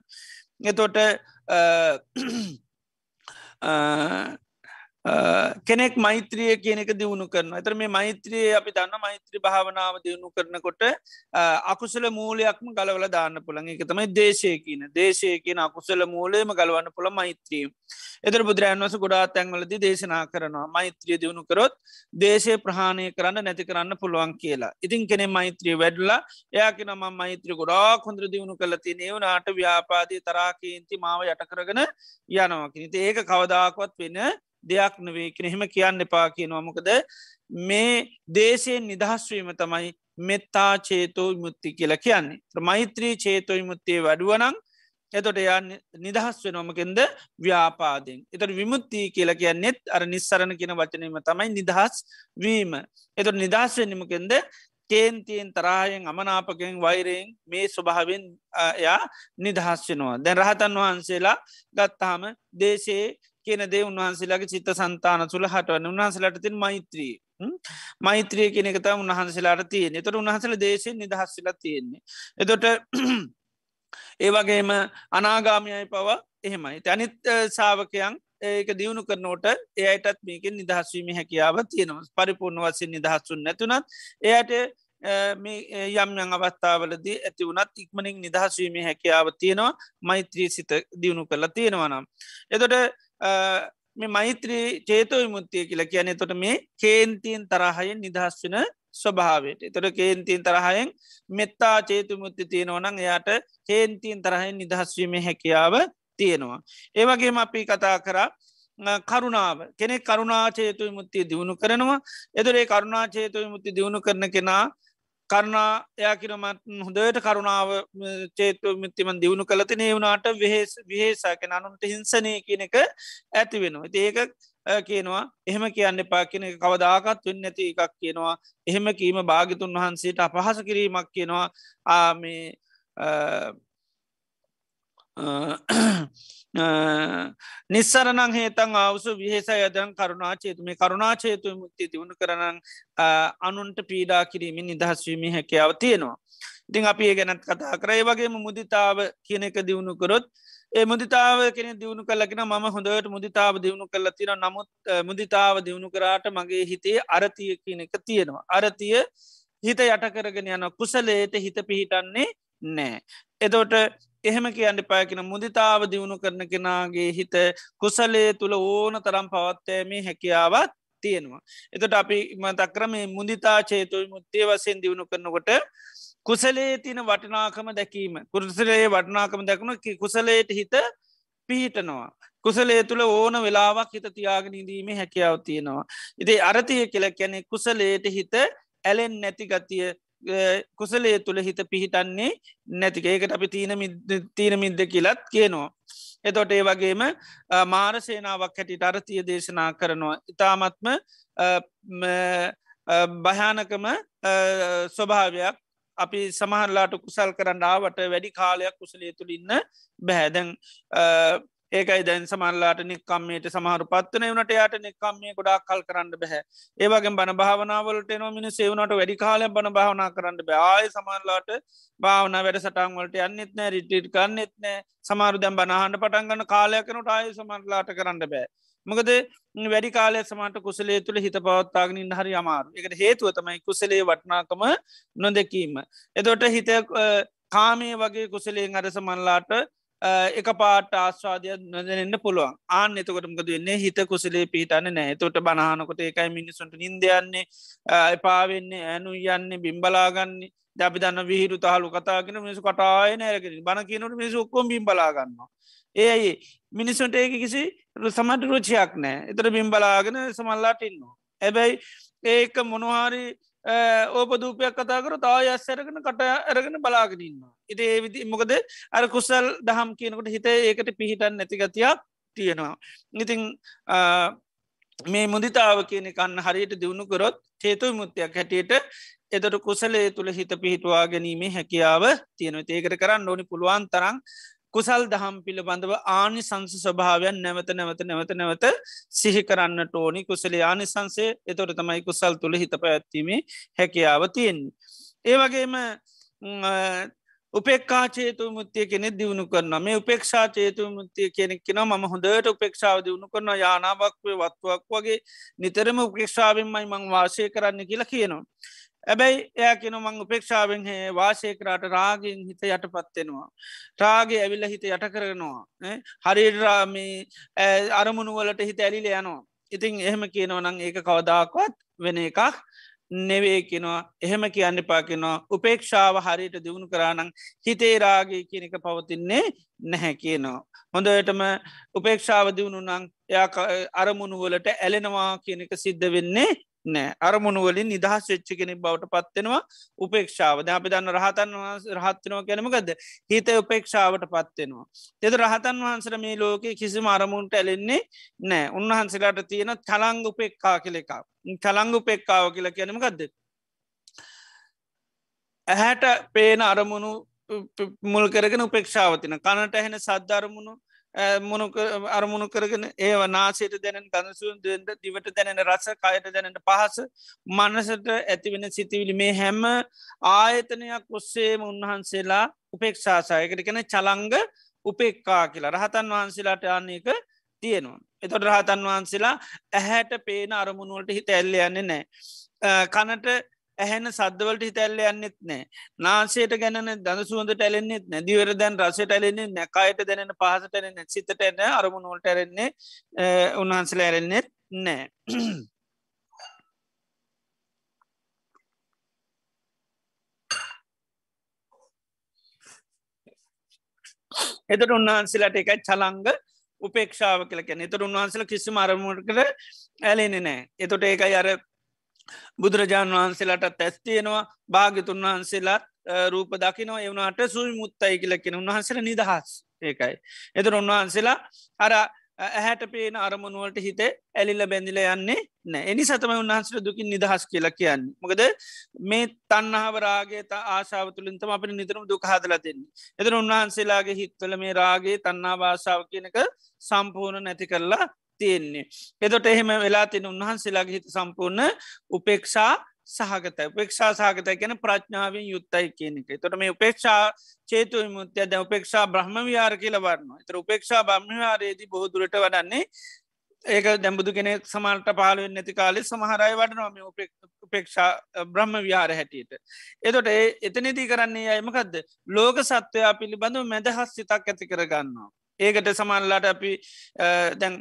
එතොට කෙනෙක් මෛත්‍රිය කියනෙක දියුණු කරන ඇතර මේ මෛත්‍රයේ අපි දන්න මෛත්‍රී භාවනාව දියුණු කරනකොට අකුසල මූලයක්ම ගලවල දාන්න පුළන් එක තමයි දේශය කියන. දේශය කියන අකුසල මූලයම ගලවන්න පුළ මෛත්‍රියම් එතර බුදුරන් වස ගොඩා තැන්වලද දේශනා කරනවා. මෛත්‍රිය දියුණු කරොත් දේශය ප්‍රහණය කරන්න නැති කරන්න පුළුවන් කියලා. ඉතින් කෙනෙ මෛත්‍රිය වැඩලා එයාකි නම මෛත්‍රිය ගොඩා කොඳර දියුණු කල තිය ඒවනාට ව්‍යාපාදී තරාකේන්ති මාව යට කරගෙන යනවාකිනිති ඒක කවදාකොත් වෙන දෙයක් නවේ කෙනෙහෙම කියන්න එපා කියනවාමකද මේ දේශයෙන් නිදහස්වීම තමයි මෙත්තා චේතෝ මුත්ති කියලා කියන්නේ. මෛත්‍රී චේතොයි මුත්තේ වැඩුවනං එතොට එයා නිදහස් වෙනොමකෙන්ද ව්‍යාපාදෙන් එතට විමුත්තිී කියලා කියන්නෙත් අර නිස්සරණ කියන වචනීම තමයි නිදහස් වීම. එතට නිදහස් වෙන්නමකෙන්ද කේන්තියෙන් තරායෙන් අමනාපකෙන් වෛරයෙන් මේ ස්වභාවෙන් එයා නිදහස් වෙනවා. දැන් රහතන් වහන්සේලා ගත්තාම දේශයේ කියන දේ උන්වහන්සේලාගේ චිත්ත සන්තාන තුළ හටවන්න උන්හන්සලට තින් මෛත්‍රී මෛත්‍රිය කෙනෙකත උන්හන්සලාට තියෙන තොට උන්හසල දේශය නිදහස්සලා තියෙන්නේ. එතොට ඒවගේම අනාගාමයයි පව එහෙමයි. අනිත් සාාවකයන් ඒක දියුණු කරනෝට එයටත් මේකෙන් නිදහස්වීම හැකියාව තියෙනවා. පරිපූර්ණ වසින් නිදහස්සුන් නැතුනත් එයට යම් යං අවස්ථාවලදී ඇති වුණත් ඉක්මනින් නිදහස්වීම හැකියාව තියෙනවා. මෛත්‍රී සිත දියුණු කරලා තියෙනවනම්. එතොට මේ මෛත්‍රී චේතෝ විමුත්තිය කියලා කියන තොට මේ කේන්තිීන් තරහයෙන් නිදහස් වෙන ස්වභාවට තොට කේන්තිීන් තරහයෙන් මෙත්තා චේතුමුත්ති තියෙනවනං එයාට කේන්තිීන් තරහයෙන් නිදහස්වීම හැකියාව තියෙනවා. ඒවගේම අපි කතා කරා කරුණාව. කෙනෙ කරුණාචේතු මුත්තිය දියුණු කරනවා. එදරේ කරුණාචේතු මුත්ති දියුණු කරන කෙනා කරුණා එයා කිරමත් හොදට කරුණාව චේතු මිත්තිමන් දියුණු කලති නේ වුණට වෙහෙස් විහේසාකෙන අනුන්ට හිංසනය කියන එක ඇති වෙනවා. ඒක කියනවා එහෙම කියන්න එපා කියන කවදාකත් වෙන්න නැති එකක් කියනවා. එහෙම කීම භාගිතුන් වහන්සේට අපහස කිරීමක් කියනවා. ආමේ නිස්සරනං හේතන් අවසු විහෙස යදන් කරුණා චේතු මේ කරුණා චේතු මුක්ති තිවුණු කරනං අනුන්ට පීඩා කිරීමෙන් නිදහස්වීම හැකියාව තියෙනවා. ඉතිං අපි ඒ ගැනත් කතා කරයි වගේම මුදිතාව කියන එක දියුණු කරොත් ඒ මුදිතාව කෙන දියුණු කල්ලගෙන ම හොඳට මුදිතාව දියුණු කල්ල තින නමුත් මුදිතාව දියුණු කරාට මගේ හිතේ අරතිය කියන එක තියෙනවා. අරතිය හිත යට කරගෙන යන කුසලේට හිත පිහිටන්නේ නෑ. එතෝට එහෙම කියන්න පායකෙන මුදිතාව දියුණු කරන කෙනාගේ හිත කුසලේ තුළ ඕන තරම් පවත්තෑමේ හැකියාවත් තියෙනවා. එතට අපි මතක්‍රම මුදිතා චේතුයි මුත්තේ වසයෙන් දියුණු කරනකොට කුසලේ තින වටනාකම දැකීම කුරුසලේ වටනාකම දැකුණු කුසලේට හිත පිහිටනවා. කුසලේ තුළ ඕන වෙලාවක් හිත තියාගෙන ඉදීම හැකියාව තියෙනවා. ඉදේ අරතිය කෙල කැනෙ කුසලේට හිත ඇලෙන් නැති ගතිය කුසලේ තුළ හිත පිහිටන්නේ නැතික ඒකට අපි තීන තීන මිද්ද කියලත් කියනවා. එතොට ඒ වගේම මාරසේනාවක් හැටිට අරතිය දේශනා කරනවා. ඉතාමත්ම භයානකම ස්වභාවයක් අපි සමහරලාට කුසල් කරන්න ආවට වැඩි කාලයක් කුසලේ තුළ ඉන්න බැහැදැන් ඒකයි දැන් සමල්ලාට නික්කම්මේට සමහරු පත්වන වනට යායට නික්කම්මේ ගොඩා කල් කරන්න බැහැ. ඒවගේ බන භාවනාවලට නොමින සේවනට වැඩි කාලය බන භාවනා කරන්න බෑය සමල්ලාට භාවන වැඩ සටන්වලට යන්නෙත් නෑ රිටිට කරන්නෙත් නෑ. සමාරු දැම් බනහන්ට පටන්ගන්න කාලයකනට ආය සමන්ලාට කරන්න බෑ මොකද වැඩි කාලය සමට කුසලේ තුළ හිත පවත්තාගෙන හරි අමාරු එකට හේතුව තමයි කුසලේ වටනාකම නොදැකීම. එතොට හිත කාමේ වගේ කුසලයෙන් අර සමන්ලාට එක පාට ආස්වාදය නොදෙනන්න පුළුවන්. ආන එතකොටමකද වෙන්නේ? හිත කුසලේ පිහිටන්න නෑ තොට බනහනකොට ඒකයි මිනිසුන්ට නින්දයන්නේ එපාවෙන්නේ ඇනු යන්නේ බිම්බලාගන්නේ දැපි දන්න විහිරු තහලු කතාගෙන මිනිසු කටාය නෑරකෙන බණ කියනට මිනිසු ඔක්කොම් බිම්බලාගන්නවා ඒ අයි මිනිසුන්ට ඒක කිසි සමට රුචියක් නෑ. එතර බිම්බලාගෙන සමල්ලාට ඉන්නවා. ඇබැයි ඒක මොනවාරි ඕපදූපයක් කතා කර තා අස්සරගෙන කට ඇරගෙන බලාගෙනන්න. ඉති ඒ විදි මොකද අර කුසල් දහම් කියනකට හිත ඒකට පිහිටන් නැතිගතියක් තියෙනවා. ඉතිං මේ මුදිතාව කියන කන්න හරියට දියුණු කරොත් හේතුව මුත්තියක් හැටියට එතට කුසලේ තුළ හිත පිහිටවා ගැනීමේ හැකියාව තියෙනව ඒකට කරන්න ඕනි පුළුවන් තරම් කුසල් දහම් පිළිබඳව ආනි සංස ස්වභාවයන් නැවත නැවත නැවත නැවත සිහි කරන්න ටෝනි කුසලේ ආනිසංසේ එතොට තමයි කුසල් තුළ හිත පැත්වීමේ හැකියාව තියෙන්. ඒවගේම උපෙක්කා චේතු මුත්තිය කෙනෙ දියුණු කරන මේ උපේක්ෂා චේතු මුත්තිය කෙනෙක් කෙන ම හොඳට උපේක්ෂාව දියුණු කරන යානාවක්වේ වත්තුවක් වගේ නිතරම උපේක්ෂාවෙන්මයි මං වාසය කරන්න කියලා කියනවා. ඇබැයි එය කෙන මං උපේක්ෂාවෙන් හේ වාසයකරට රාගෙන් හිත යට පත්වෙනවා. රාගේ ඇවිල්ල හිත යට කරනවා. හරිරාමී අරමුණුවලට හිත ඇලිල යනවා. ඉතින් එහෙම කියනව නං ඒක කවදාක්වත් වෙන එකක් නෙවේ කෙනවා එහෙම කියන්න පාකිනවා උපේක්ෂාව හරියට දියුණු කරානං හිතේරාගේ කියනක පවතින්නේ නැහැ කියනවා. හොඳටම උපේක්ෂාව දියුණු නං එයා අරමුණුවලට ඇලෙනවා කියනක සිද්ධ වෙන්නේ නෑ. අරමුණුවලින් නිදහස් වෙච්චි කෙනෙක් බවට පත්වෙනවා උපේක්ෂාව. ද අපි දන්න රහතන් රහත්වනවා කැනමකද හිත උපේක්ෂාවට පත්වෙනවා. එද රහතන් වහන්සර මේ ලෝකයේ කිසිම අරමුන්ට ඇලෙන්නේ නෑ. උන්වහන්සේලාට තියෙන තලංග උපෙක්කා කෙලෙක තලංග උපෙක්කාව කියලා කියනමකක්ද. ඇහැට පේන අරමුණු මුල් කරගෙන උපේක්ෂාවතින කනට ඇහෙන සද්ධරමුණු මොනු අරමුණු කරගෙන ඒව නාසයට දැනෙන් ගඳසුන් දෙද දිවට දැනෙන රස කයට දැනට පහස මනසට ඇතිවෙන සිතිවිලි මේ හැම ආයතනයක් ඔස්සේම උන්වහන්සේලා උපෙක්ෂාසායකට කෙන චලංග උපෙක්කා කියලා රහතන් වහන්සේලාට යන්නේක තියෙනවා. එතොට රහතන් වහන්සේලා ඇහැට පේන අරමුණුවලට හිත ඇල්ල යන්නේ නෑ. කනට ඇහෙන සද්ධවලට හිතැල්ල යන්නෙත් නෑ. නාසේට ගැන දන සුවඳට ඇලෙන්න්නෙත් නැදිවර දැන් රසට ඇලෙන්නේ නැකායට දැනෙන පහසටන සිතට එන්න අරමුණුවලට ඇරෙන්නේ උන්වහන්සල ඇරෙන්නෙත් නෑ. [CLEARS THROAT] එතට උන්වහන්සේලට එකයි චලංග උපේක්ෂාව කලකැන එතට උන්වහන්සල කිසි අරමුණකට ඇලෙනෙ නෑ. එතොට ඒකයි අර බුදුරජාණන් වහන්සේලාට ඇස්තියෙනවා භාගතුන් වහන්සේලාත් රූප දකිනවා එවනාට සුයි මුත්තයි කියලකෙන උන්වහන්සේල නිදහස් ඒකයි. එතර උන්වහන්සේලා අර ඇහැට පේන අරමුණුවලට හිත ඇලිල්ල බැඳිල යන්නේ නෑ එනි සතම උන්හන්සට දුකින් නිදහස් කියලා කියන්න. මොකද මේ තන්නහාවරාගේ ආශාව තුළින්තම අප නිතරම දුක හදලා දෙන්නේ. එතර උන්වහන්සේලාගේ හිත්වල මේ රාගේ තන්නා භාෂාව කියනක සම්පූර්ණ නැති කරලා තියෙන්නේ. එතොට එහෙම වෙලා තින උන්වහන්සේලාගේ හිත සම්පූර්ණ උපේක්ෂා සහගත උපේක්ෂා සහගත ගැන ප්‍රඥාවෙන් යුත්තයි කියන එක තොට මේ උපේක්ෂා චේතු මුත්‍ය ද උපේක්ෂා බ්‍රහ්ම විහාර කියල වරන්න තර උපේක්ෂා බ්‍රහ්මවාරයේදී බොහදුරට වඩන්නේ ඒක දැම්බුදු කෙනෙ සමල්ට පාලුවෙන් නැති කාලෙ සමහරයි වඩනවාම උපේක්ෂා බ්‍රහ්ම විහාර හැටියට. එතොට ඒ එතනදී කරන්නේ අයමකක්ද ලෝක සත්වයා පිළිබඳව මැදහස් සිතක් ඇති කරගන්නවා. ඒකට සමල්ලාට අපි දැන්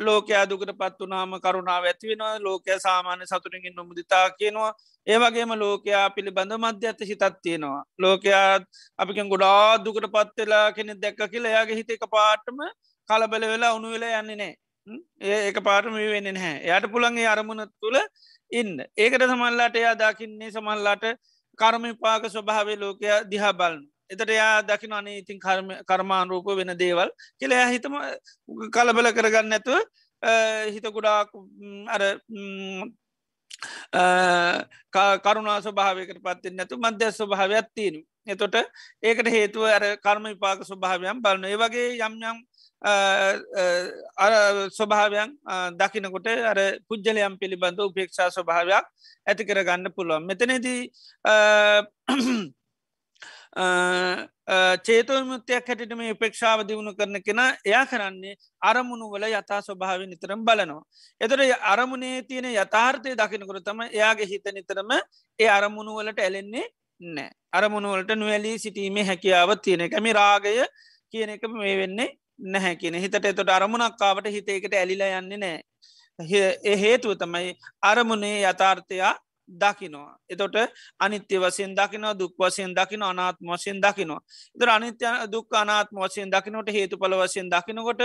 ලෝකයා දුකට පත් වනාම කරුණාව ඇතිවෙනවා ලෝකය සාමාන්‍ය සතුරකින් නොමුදිතා කියනවා. ඒවගේම ලෝකයා පිළිබඳ මධ්‍ය ඇත හිතත් තියෙනවා. ලෝකයා අපිකෙන් ගොඩා දුකට පත්වෙලා කෙනෙ දැක්ක කියලා එයාගේ හිත එක පාටම කලබල වෙලා උුණු වෙලා යන්නේ නෑ ඒ එක පාටම වෙන්න නැහැ. එයට පුළන්ගේ අරමුණ තුළ ඉන්න. ඒකට සමල්ලාට එයා දකින්නේ සමල්ලාට කර්මපාක ස්වභාවේ ලෝකයා දිහා බලන්න එතට එයා දකින අනේ ඉතින් කර්මාණරූප වෙන දේවල් කියලයා හිතම කලබල කරගන්න ඇතුව හිත ගුඩාක් අර කරුණා ස්වභාවකට පත්තිෙන් නැතු මධ්‍ය ස්වභාවයක් තියෙන එතොට ඒකට හේතුව අර කර්ම විපාක ස්වභාවයන් බලන ඒ වගේ යම් යම් ස්වභාවයන් දකිනකොට අර පුද්ජලයම් පිළිබඳ උපේක්ෂා ස්වභාවයක් ඇති කර ගන්න පුළුවන්. මෙතනදී චේතවමුත්‍යයක් හැටිට මේ උපේක්ෂාව දියුණු කරන කෙන එයා කරන්නේ අරමුණු වල යථා ස්වභාව නිතරම් බලනවා. එතර අරමුණේ තියෙන යථාර්ථය දකිනකර තම එයාගේ හිත නිතරම ඒ අරමුණු වලට ඇලෙන්නේ නෑ. අරමුණුවලට නුවලී සිටීමේ හැකියාව තියෙන එකමි රාගය කියන එක මේ වෙන්නේ නැහැ කියන හිතට එතොට අරමුණක්කාවට හිතේකට ඇලිලා යන්නේ නෑ. ඒ හේතුව තමයි අරමුණේ යථාර්ථයා දකිනවා. එතොට අනිත්‍ය වසයෙන් දකිනවා දුක් වසයෙන් දකින අනාත්ම වසයෙන් දකිනවා. එතර අනිත්‍ය දුක් අනාත්ම වසයෙන් දකිනට හේතු පල වසයෙන් දකිනකොට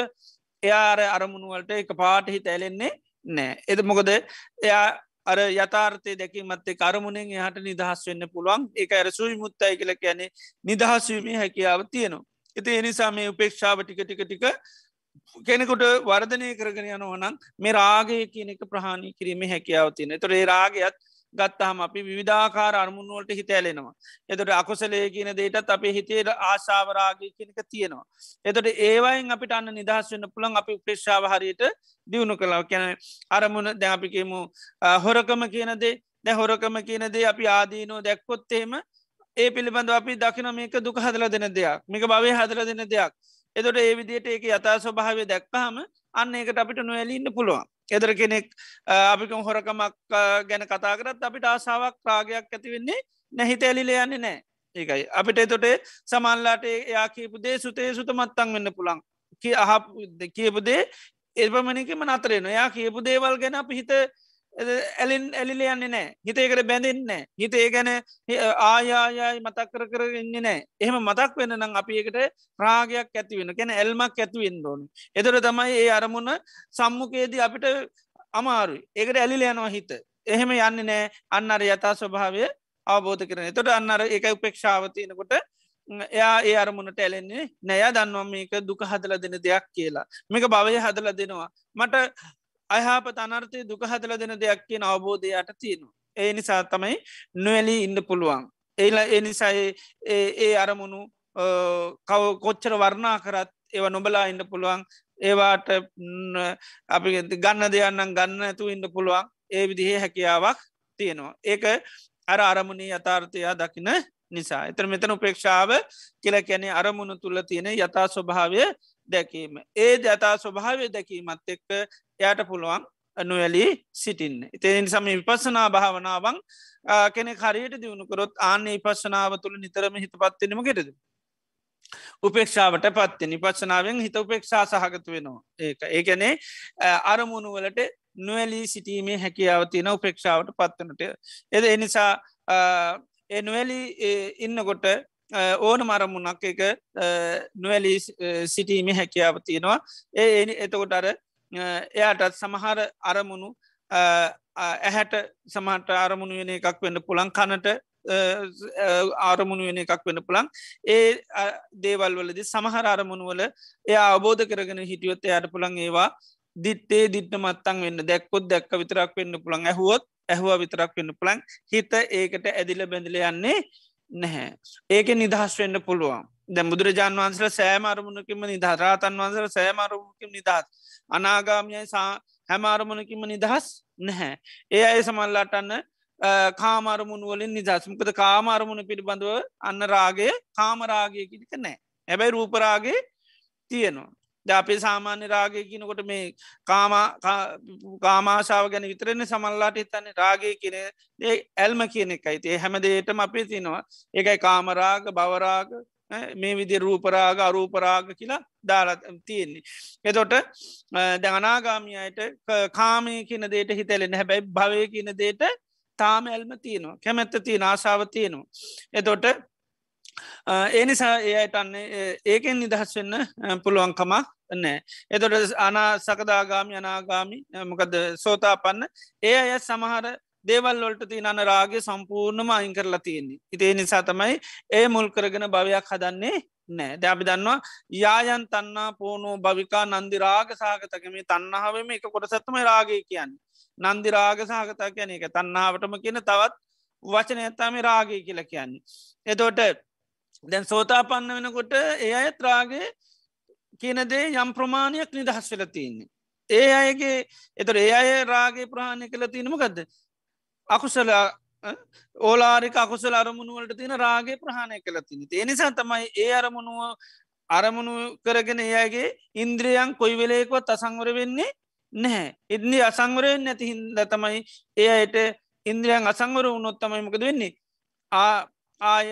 එයාර අරමුණුවලට එක පාට හිත ඇලෙන්නේ නෑ. එද මොකද එයා අර යථාර්ථය දැකීමත්තේ කරමුණෙන් එහට නිදහස් වෙන්න පුළුවන් එක අර සුයි මුත්තයි කියල කියන්නේ නිදහස්වීමේ හැකියාව තියෙනවා. එති එනිසා මේ උපේක්ෂාව ටික ටික ටික කෙනෙකුට වර්ධනය කරගෙන යනවනම් මේ රාගය කියන එක ප්‍රහණි කිරීම හැකියාව තියෙන තොරේ රාගයත් ගත්තාම අපි විධාකාර අරමුණුවලට හිත ඇලෙනවා. එතට අකුසලේ කියන දේටත් අපේ හිතේට ආශාවරාගය කියනක තියෙනවා. එතට ඒවයින් අපිට අන්න නිදහස් වන්න පුළන් අපි ප්‍රේශාව හරියට දියුණු කලාව කියන අරමුණ දැපිකේමු හොරකම කියනදේ දැ හොරකම කියනදේ අපි ආදීනෝ දැක්කොත්තේම ඒ පිළිබඳ අපි දකින මේක දුක හදල දෙන දෙයක් මේක භවය හදල දෙන දෙයක් එතොට ඒ විදියට ඒක යථා ස්වභාවය දැක්කහම අන්න ඒකට අපිට නොවැලීන්න පුළුවන් එදර කෙනෙක් අපිකම් හොරකමක් ගැන කතා කරත් අපිට ආසාාවක් රාගයක් ඇතිවෙන්නේ නැහිත ඇලිල යන්නේ නෑ ඒකයි. අපිට එතොට සමල්ලාට එයා කියපු දේ සුතේ සුත මත්තන් වෙන්න පුළන් කිය අහ කියපු දේ එල්පමනිකම නතරෙන එයා කියපු දේවල් ගැන අපි හිත ඇලින් ඇලිල යන්නේ නෑ. හිතේකට බැඳෙන්න හිතේ ගැන ආයායයි මතක් කර කර ඉන්න නෑ. එහෙම මතක් වෙන නම් අපි එකට රාගයක් ඇති වෙන කැන එල්මක් ඇතිවෙන්න ඕන. එතර තමයි ඒ අරමුණ සම්මුකයේදී අපිට අමාරුයි. ඒකට ඇලිල යනවා හිත. එහෙම යන්න නෑ. අන්නර යථා ස්වභාවය අවබෝධ කරන එතොට අන්නර එක උපේක්ෂාවතියනකොට එයා ඒ අරමුණට ඇලෙන්නේ නෑ. දන්නවා මේක දුක හදල දෙන දෙයක් කියලා. මේක භවය හදල දෙනවා. මට අයහපත අනර්ථය දුක හදල දෙන දෙයක් කියෙන අවබෝධයට තියෙනවා. ඒ නිසා තමයි නොවැලී ඉන්න පුළුවන්. ඒල එනිසා ඒ අරමුණු කව කොච්චර වර්ණා කරත් ඒව නොබලා ඉන්න පුළුවන් ඒවාට අපි ගන්න දෙයන්නම් ගන්න ඇතු ඉන්න පුළුවන් ඒ විදිහේ හැකියාවක් තියෙනවා. ඒක අර අරමුණේ යථාර්ථයා දකින නිසා. එතර මෙතන උපේක්ෂාව කියල කැනෙ අරමුණු තුළ තියෙන යථා ස්වභාවය දැකීම. ඒ ජතා ස්වභාවය දැකීමත් එක්ක එයට පුළුවන් නොවැලී සිටින්න. ඉතින් සම විපස්සනා භාවනාවන් කෙනෙ හරියට දියුණුකරොත් ආන්නේ පස්සනාව තුළ නිතරම හිත පත්වෙනම කෙරෙද. උපේක්ෂාවට පත්ති නිපස්සනාවෙන් හිත උපේක්ෂා සහගත වෙනවා ඒක ඒකැනේ අරමුණුවලට නොවැලී සිටීමේ හැකියාව තියෙන උපේක්ෂාවට පත්වනට එද එනිසා එනුවැලි ඉන්නකොට ඕන මරමුණක් එක නොවැලී සිටීමේ හැකියාව තියෙනවා. ඒ එතකොට අර එයාටත් සමහර අරමුණු ඇහැට සමට අරමුණු වෙන එකක් වෙන්න පුළන් කනට ආරමුණු වෙන එකක් වෙන පුළන් ඒ දේවල් වලදි සමහර අරමුණු වල එය අවබෝධ කරගෙන හිටියොත් එයට පුළන් ඒවා දිත්තේ දිට්ට මත්තන් වෙන්න දැක්කොත් දැක්ක විතරක් වෙන්න පුළන් ඇහුවොත් ඇහවා විතරක් වෙන්න පුළන් හිත ඒකට ඇදිල බැඳල යන්නේ නැහැ. ඒක නිදහස් වෙන්න පුළුවන්. දැ බුදුරජාන් වන්සල සෑම අරමුණකිම නිදහ රාතන් වන්සල සෑම අරමුණකිම නිදහස්. අනාගාමියයි සා හැම අරමුණකිම නිදහස් නැහැ. ඒ අය සමල්ලාටන්න කාමරමුණ වලින් නිදස්මකද කාමරමුණ පිළිබඳව අන්න රාගය කාමරාගය කිලික නෑ හැබැයි රූපරාගේ තියෙනවා. ජාපේ සාමාන්‍ය රාගය කියනකොට මේ කාමාශාව ගැන විතරෙන සමල්ලාට හිතන්නේ. රාගය කියන ඇල්ම කියන එකයි. තිේ හැමදේටම අපේ තිනවා ඒකයි කාමරාග බවරාග මේ විදි රූපරාග අරූපරාග කියලා දාලා තියෙන්නේ. එතොට දැනාගාමියයට කාමය කියන දේට හිතැලෙන හැබැයි භවය කියන දේට තාම ඇල්ම තියනවා. කැමැත්ත තියෙන ආසාාව තියෙනවා. එතොට ඒ නිසා ඒයට අන්නේ ඒකෙන් නිදහස් වෙන්න පුළුවන්කමක් නෑ. එතොට අනා සකදාගාමි අනාගාමි මොකද සෝතා පන්න ඒ අය සමහර දේවල් වලට තිය අන රාගේ සම්පූර්ණම අයින් කරලා තියෙන්නේ. ඉතිේ නිසා තමයි ඒ මුල් කරගෙන භවයක් හදන්නේ නෑ දැබි දන්නවා යායන් තන්නා පෝනෝ භවිකා නන්දිරාග සාගතකම තන්නහාවම එක කොටසත්තම රාගය කියන්න. නන්දිරාග සාගතා කියන එක තන්නාවටම කියන තවත් වචන ඇත්තාම රාගය කියල කියන්නේ. එතෝට දැන් සෝතා පන්න වෙනකොට ඒ අයත් රාගේ කියනදේ යම් ප්‍රමාණයක් නිදහස් වෙල තියන්නේ. ඒ අයගේ එතර ඒ අය රාගේ ප්‍රාණය කළ තියනමකක්ද අකුසල ඕලාරික අකුසල අරමුණුවලට තියෙන රාගේ ප්‍රහණය කළ තිනි ඒනිසා තමයි ඒ අරමුණුව අරමුණු කරගෙන එයාගේ ඉන්ද්‍රියන් කොයි වෙලේකොත් අසංවර වෙන්නේ නැහැ. ඉදනි අසංවරයෙන් නැති හින්ද තමයි ඒ අයට ඉන්ද්‍රියන් අසංවර උනොත්තමයි මොකද වෙන්නේ? ආ ආය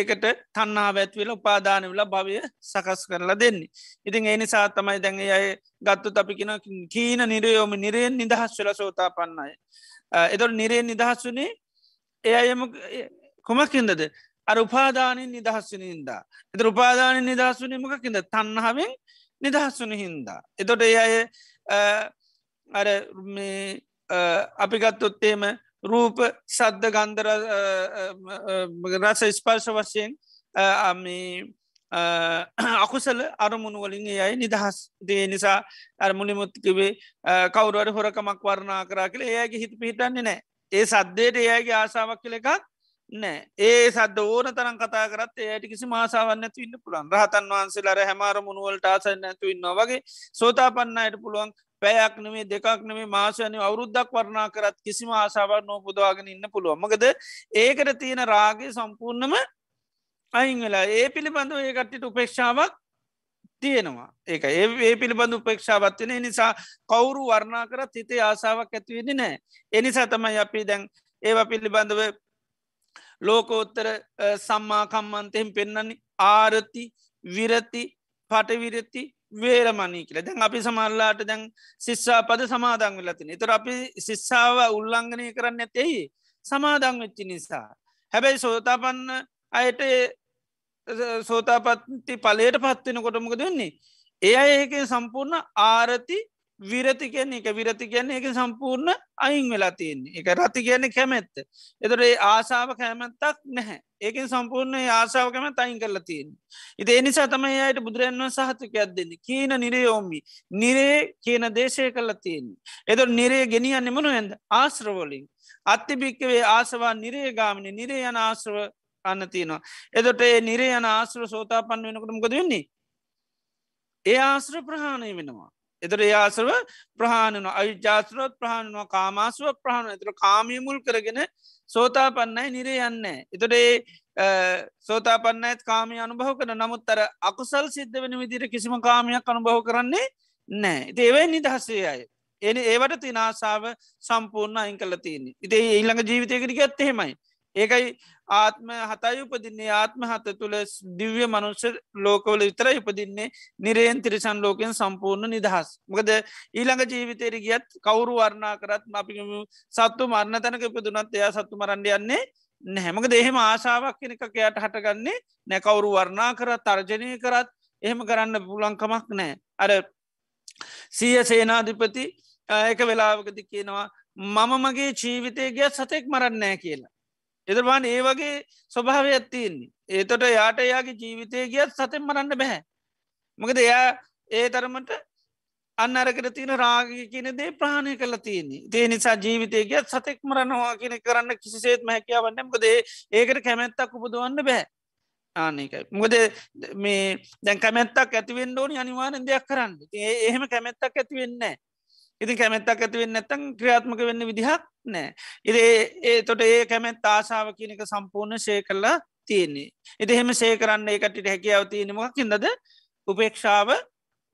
ඒකට තන්නා වැත්වෙල උපාදානවෙල භවය සකස් කරලා දෙන්නේ. ඉතින් ඒ නිසා තමයි දැඟ අය ගත්තු අපිකින කීන නිරයෝම නිරයෙන් නිදහස් වෙල සෝතා පන්නයි. එතොට නිරේ නිදහස් වනේ එය අයම කොමක්කින්දද අර උපාදානින් නිදහස් වන හින්දා. එත උපාදාන නිදහස් වන මකකින්ද තන්නහාවෙන් නිදහස් වන හින්දා. එතොට ඒ අය අර අපි ගත්තොත්තේම රූප සද්ධ ගන්දර රස ස්පර්ශ වශයෙන් අකුසල අරමුණු වලින් යයි නිදහස්. දේ නිසා අරමුණිමුත්තිකවේ කවරුවට හොරකමක් වරණා කරා කියල ඒයගේ හිත පිහිටන්නේ නෑ ඒ සද්දයට ඒයගේ ආසාාවක් කළ එකක් නෑ. ඒ සද ඕන තරන් කතා කරත් ඒයට කිසි මාසාවන්න ඉන්න පුළන් රහතන් වහන්සේලාර හැමාර මුණුවලට ආසන්න ඇතු ඉන්න වගේ සෝතා පන්නයට පුළුවන් පැයක් නෙේ දෙකක් නෙේ මාසයන අවුරුද්දක් වරණා කරත් කිසිම ආසාාවක් නෝ පුදවාගෙන ඉන්න පුළුවන්. මකද ඒකට තියෙන රාගේ සම්පූර්ණම අයින් වෙලා ඒ පිළිබඳව ඒ කට්ටිට උපේක්ෂාවක් තියෙනවා. ඒක ඒ පිළිබඳ උපේක්ෂාවත්වන නිසා කවුරු වර්ණා කරත් හිතේ ආසාාවක් ඇතිවෙදි නෑ. එනිසා තමයි අපි දැන් ඒව පිළිබඳව ලෝකෝත්තර සම්මාකම්මන්තයෙන් පෙන්නන්නේ ආරති විරති පටවිරති වේරමණී කියල. දැන් අපි සමල්ලාට දැන් ශිස්සා පද සමාදං වෙලතින එතර අපි ශිස්සාාව උල්ලංඝනය කරන්න ඇතෙයි සමාදං වෙච්චි නිසා. හැබැයි සෝතාපන්න අයට සෝතාපත්ති පලයට පත්වෙන කොටමක දෙන්නේ. ඒ අය ඒක සම්පූර්ණ ආරති විරති කියන්නේ එක විරති කියන්නේ එක සම්පූර්ණ අයින් වෙලා තියන්නේ එක රති කියන්නේ කැමැත්ත. එතොට ඒ ආසාාව කැමැත්තක් නැහැ ඒකින් සම්පූර්ණ ආසාාව කැම තයින් කරලා තියෙන්. ඉති එනිසා තමයි අයට බුදුරන්ව සහතකයක් දෙන්න කීන නිරයෝමි නිරේ කියන දේශය කරලා තියන්නේ. එතොට නිරේ ගෙනියන්න මොනු ඇද ආශ්‍රවලින්. අත්තිභික්කවේ ආසවා නිරේ ගාමිනි නිරේ යන ආශ්‍රව අන්න තියෙනවා. එදොට ඒ නිරේ යන ආශ්‍ර සෝතා පන්න වෙනකට මොකද වෙන්නේ. ඒ ආශ්‍ර ප්‍රහාණය වෙනවා. එතර ඒ ආසරව ප්‍රහාණන අවිජාත්‍රවත් ප්‍රහණනවා කාමාසුව ප්‍රහණ එතර කාමය මුල් කරගෙන සෝතා පන්නයි නිරේ යන්න. එතොට ඒ සෝතා පන්නත් කාමය අනුභව කන නමුත් අර අකුසල් සිද්ධ වෙන විදිර කිසිම කාමයක් අනුභව කරන්නේ නෑ. ඒවයි නිදහසේ අය. එන ඒවට තිනාසාාව සම්පූර්ණ අයින් කල තියන්නේ. ඉතේ ඊළඟ ජීවිතයකට ගත් එහෙමයි. ඒකයි ආත්ම හතයි උපදින්නේ ආත්ම හත තුළ දිව්‍ය මනුෂ්‍ය ලෝකවල විතර ඉපදින්නේ නිරයෙන් තිරිසන් ලෝකෙන් සම්පූර්ණ නිදහස්. මොකද ඊළඟ ජීවිතයට ගියත් කවුරු වර්ණා කරත් අපි සත්තු මරණ තැනක ඉපදුනත් එයා සත්තු මරන්ඩ යන්නේ නැහැමක දෙහෙම ආශාවක් කෙනෙක එයට හටගන්නේ නැකවුරු වර්ණා කරත් තර්ජනය කරත් එහෙම කරන්න පුලංකමක් නෑ. අර සිය සේනාධිපති එක වෙලාවකති කියනවා මම මගේ ජීවිතය ගිය සතෙක් මරන්නෑ කියලා. එදරවාන් ඒ වගේ ස්වභාවය ඇත්තින්නේ ඒතොට යාට එයාගේ ජීවිතය ගියත් සතෙන් මරන්න බැහැ. මොකද එයා ඒ තරමට අන්න අරකට තියෙන රාගි කියන දේ ප්‍රාණය කල තියන්නේ දේ නිසා ජීවිතය ගියත් සතෙක් මරනවා කියන කරන්න කිසිසේත් මැකියාවන්නමකද ඒකට කැමැත්තක් උපදුවන්න බෑ ආනකයි. මොකද මේ දැන් කැමැත්තක් ඇතිවෙන්න ඕනි අනිවාරෙන් දෙයක් කරන්න එහෙම කැමැත්තක් ඇතිවෙන්න. ඉති කැමැත්තක් ඇතිවෙන්න නැතන් ක්‍රියාත්මක වෙන්න විදිහක් නෑ. ඉති ඒ තොට ඒ කැමැත් ආසාාව කියනක සම්පූර්ණ ශය කරලා තියන්නේ. එති එහෙම සේ කරන්න ඒකට හැකියාව තියෙනමක් හිදද උපේක්ෂාව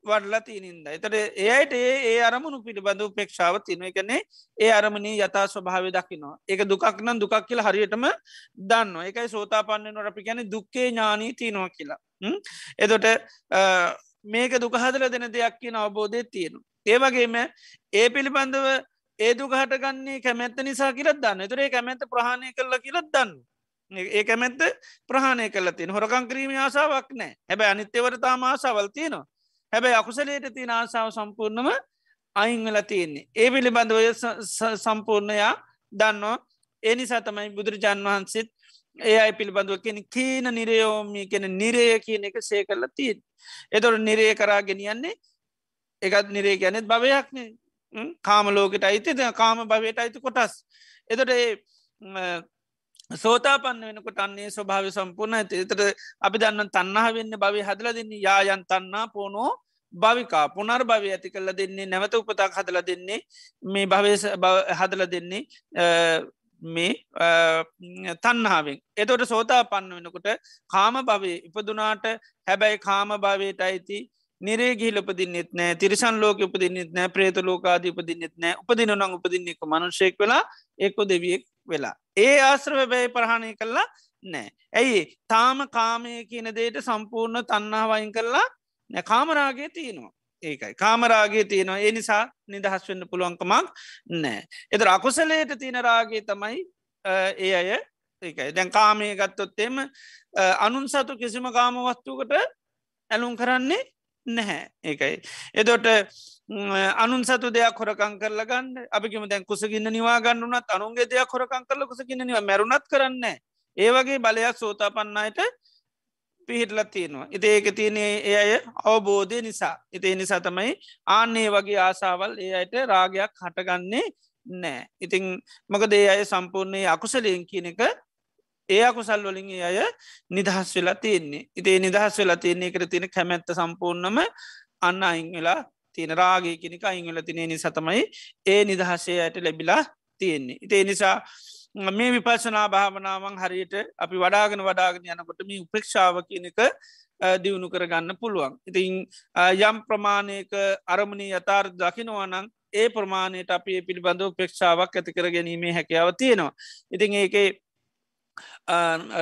වඩලා තියනින්ද. එතට ඒයට ඒ ඒ අරමුණු පිළිබඳ උපේක්ෂාව තියනව එකනේ ඒ අරමණී යතා ස්වභාව දකිනවා. ඒක දුකක් නම් දුකක් කියල හරියටම දන්න එකයි සෝතා පන්නනට අපි ගැන දුක්කේ ඥානී තියනවා කියලා. එතොට මේක දුකහදල දෙන දෙයක් කියන අවබෝධය තියෙනු. ඒවගේම ඒ පිළිබඳව ඒ දුකහට ගන්නේ කැමැත්ත නිසා කියලත් දන්න තුරේ කැමැත්ත ප්‍රහණය කරලා කියලත් දන්න. ඒ කැමැත්ත ප්‍රහණය කල තින හොරකං කිරීම ආසාාවක් නෑ හැබැ අනිත්‍යවර තාම ආසාවල් තියෙනවා. හැබැයි අකුසලයට තින ආසාාව සම්පූර්ණම අයිංවල තියෙන්නේ. ඒ පිළිබඳව සම්පූර්ණයා දන්නවා. ඒ නිසා තමයි බුදුරජාන් වහන්සේත් ඒ අයි පිළිබඳුව කෙන කීන නිරයෝමී කෙන නිරය කියන එක සේ කරලා තිීන් එතොට නිරේ කරා ගෙනියන්නේ එකත් නිරේ ගැනෙත් භවයක්නේ කාම ලෝකට අයිති කාම භවයට අයිති කොටස්. එතොට සෝතා පන්න වෙනකොට අන්නේ ස්වභාව සම්පූර්ණ ඇති. එතට අපි දන්න තන්නා වෙන්න භවි හදල දෙන්නේ. යායන් තන්නා පෝනෝ භවිකා. පුනර් භවය ඇති කල්ල දෙන්නේ නැවත උපතක් හදල දෙන්නේ. මේ භවය හදල දෙන්නේ මේ තන්නාවෙන් එතොට සෝතා පන්න වෙනකොට කාම භවය ඉපදුනාට හැබැයි කාම භවයට අයිති නිරේ ගිහිල උපදින්නෙත් නෑ තිරිසන් ලෝක උපදින්නෙත් නෑ ප්‍රේත ලෝකාද උපදින්නෙත් නෑ. උපදින නං උපදින්නෙක මනුෂයෙක් වෙලා එක්කො දෙවියෙක් වෙලා. ඒ ආශ්‍රව බැයි ප්‍රහණය කරලා නෑ. ඇයි? තාම කාමය කියන දේට සම්පූර්ණ තන්නාවයින් කරලා නැ. කාමරාගේ තියෙනවා. ඒකයි. කාමරාගේ තියෙනවා. ඒ නිසා නිදහස් වෙන්න පුළුවන්කමක් නෑ. එත අකුසලයට තියෙන රාගේ තමයි ඒ අය ඒකයි. දැන් කාමය ගත්තොත්තෙම අනුන් සතු කිසිම කාම වස්තුකට ඇලුම් කරන්නේ නැහැ. ඒකයි. එදොට අනුන් සතු දෙයක් හොරකං කරල ගන්න. අපිම දැන් කුසගන්න නිවා ගන්නුනත් අනුන්ගේ දෙයක් හොරකං කරල කුසගන්න නිව. මැරුණත් කරන්න ඒ වගේ බලයක් සෝතා පන්නයට පිහිටල තියෙනවා. ඉති ඒක තියනේ ඒ අය අවබෝධය නිසා. ඉතිේ නිසා තමයි ආන්නේ වගේ ආසාවල් ඒ අයට රාගයක් හටගන්නේ නෑ ඉතිං මක දේ අය සම්පූර්ණය අකුසලයෙන් කියන එක ඒ අකුසල් වලින් අය නිදහස් වෙලා තියෙන්නේ ඉතිේ නිදහස් වෙලා තියන්නේ කර තියෙන කැමැත්ත සම්පූර්ණම අන්න අයින් වෙලා තියෙන රාගේ කෙනෙක අයිංවල තිනේ නිසා තමයි ඒ නිදහසේ අයට ලැබිලා තියෙන්නේ ඉතිේ නිසා මේ විපශනා භාවනාවන් හරියට අපි වඩාගෙන වඩාගෙන යනකොට මේ උපේක්ෂාව කියනක දියුණු කරගන්න පුළුවන්. ඉතින් යම් ප්‍රමාණයක අරමණී යථර් දකිනවනං ඒ ප්‍රමාණයට අපි පිළිබඳව පේක්ෂාවක් ඇති කර ගැනීමේ හැකියාව තියෙනවා. ඉතින් ඒකේ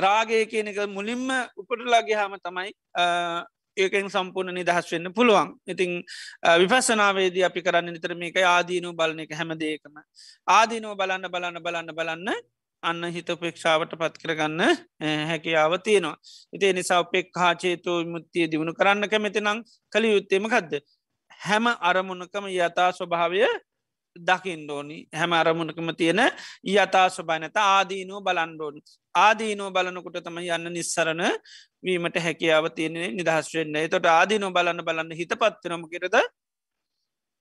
රාගය කියනක මුලින්ම උපටලාගේ හාම තමයි ඒකෙන් සම්පූර්ණ නිදහස් වෙන්න පුළුවන්. ඉතිං විපසනාවේද අපි කරන්න නිතර මේක ආදීනු බලන එක හැමදේකම ආදීනෝ බලන්න බලන්න බලන්න බලන්න අන්න හිත පේක්ෂාවට පත් කරගන්න හැකියාව තියෙනවා. ඉතිේ නිසා පෙක් හාචේතෝ මුත්තිය දියුණු කරන්න කැමති නං කළ යුත්තේම කක්ද හැම අරමුණකම යථා ස්වභාවය දකිින්ඩෝනි හැම අරමුණකම තියෙන යථා ස්වභානත ආදීනුව බලන්ඩෝනි ආදීනෝ බලනකොට තම යන්න නිස්සරණ වීමට හැකියාව තියෙනෙ නිදහස් වෙන්න. තොට ආදීනෝ බලන්න බලන්න හිත පත්වනම කෙරද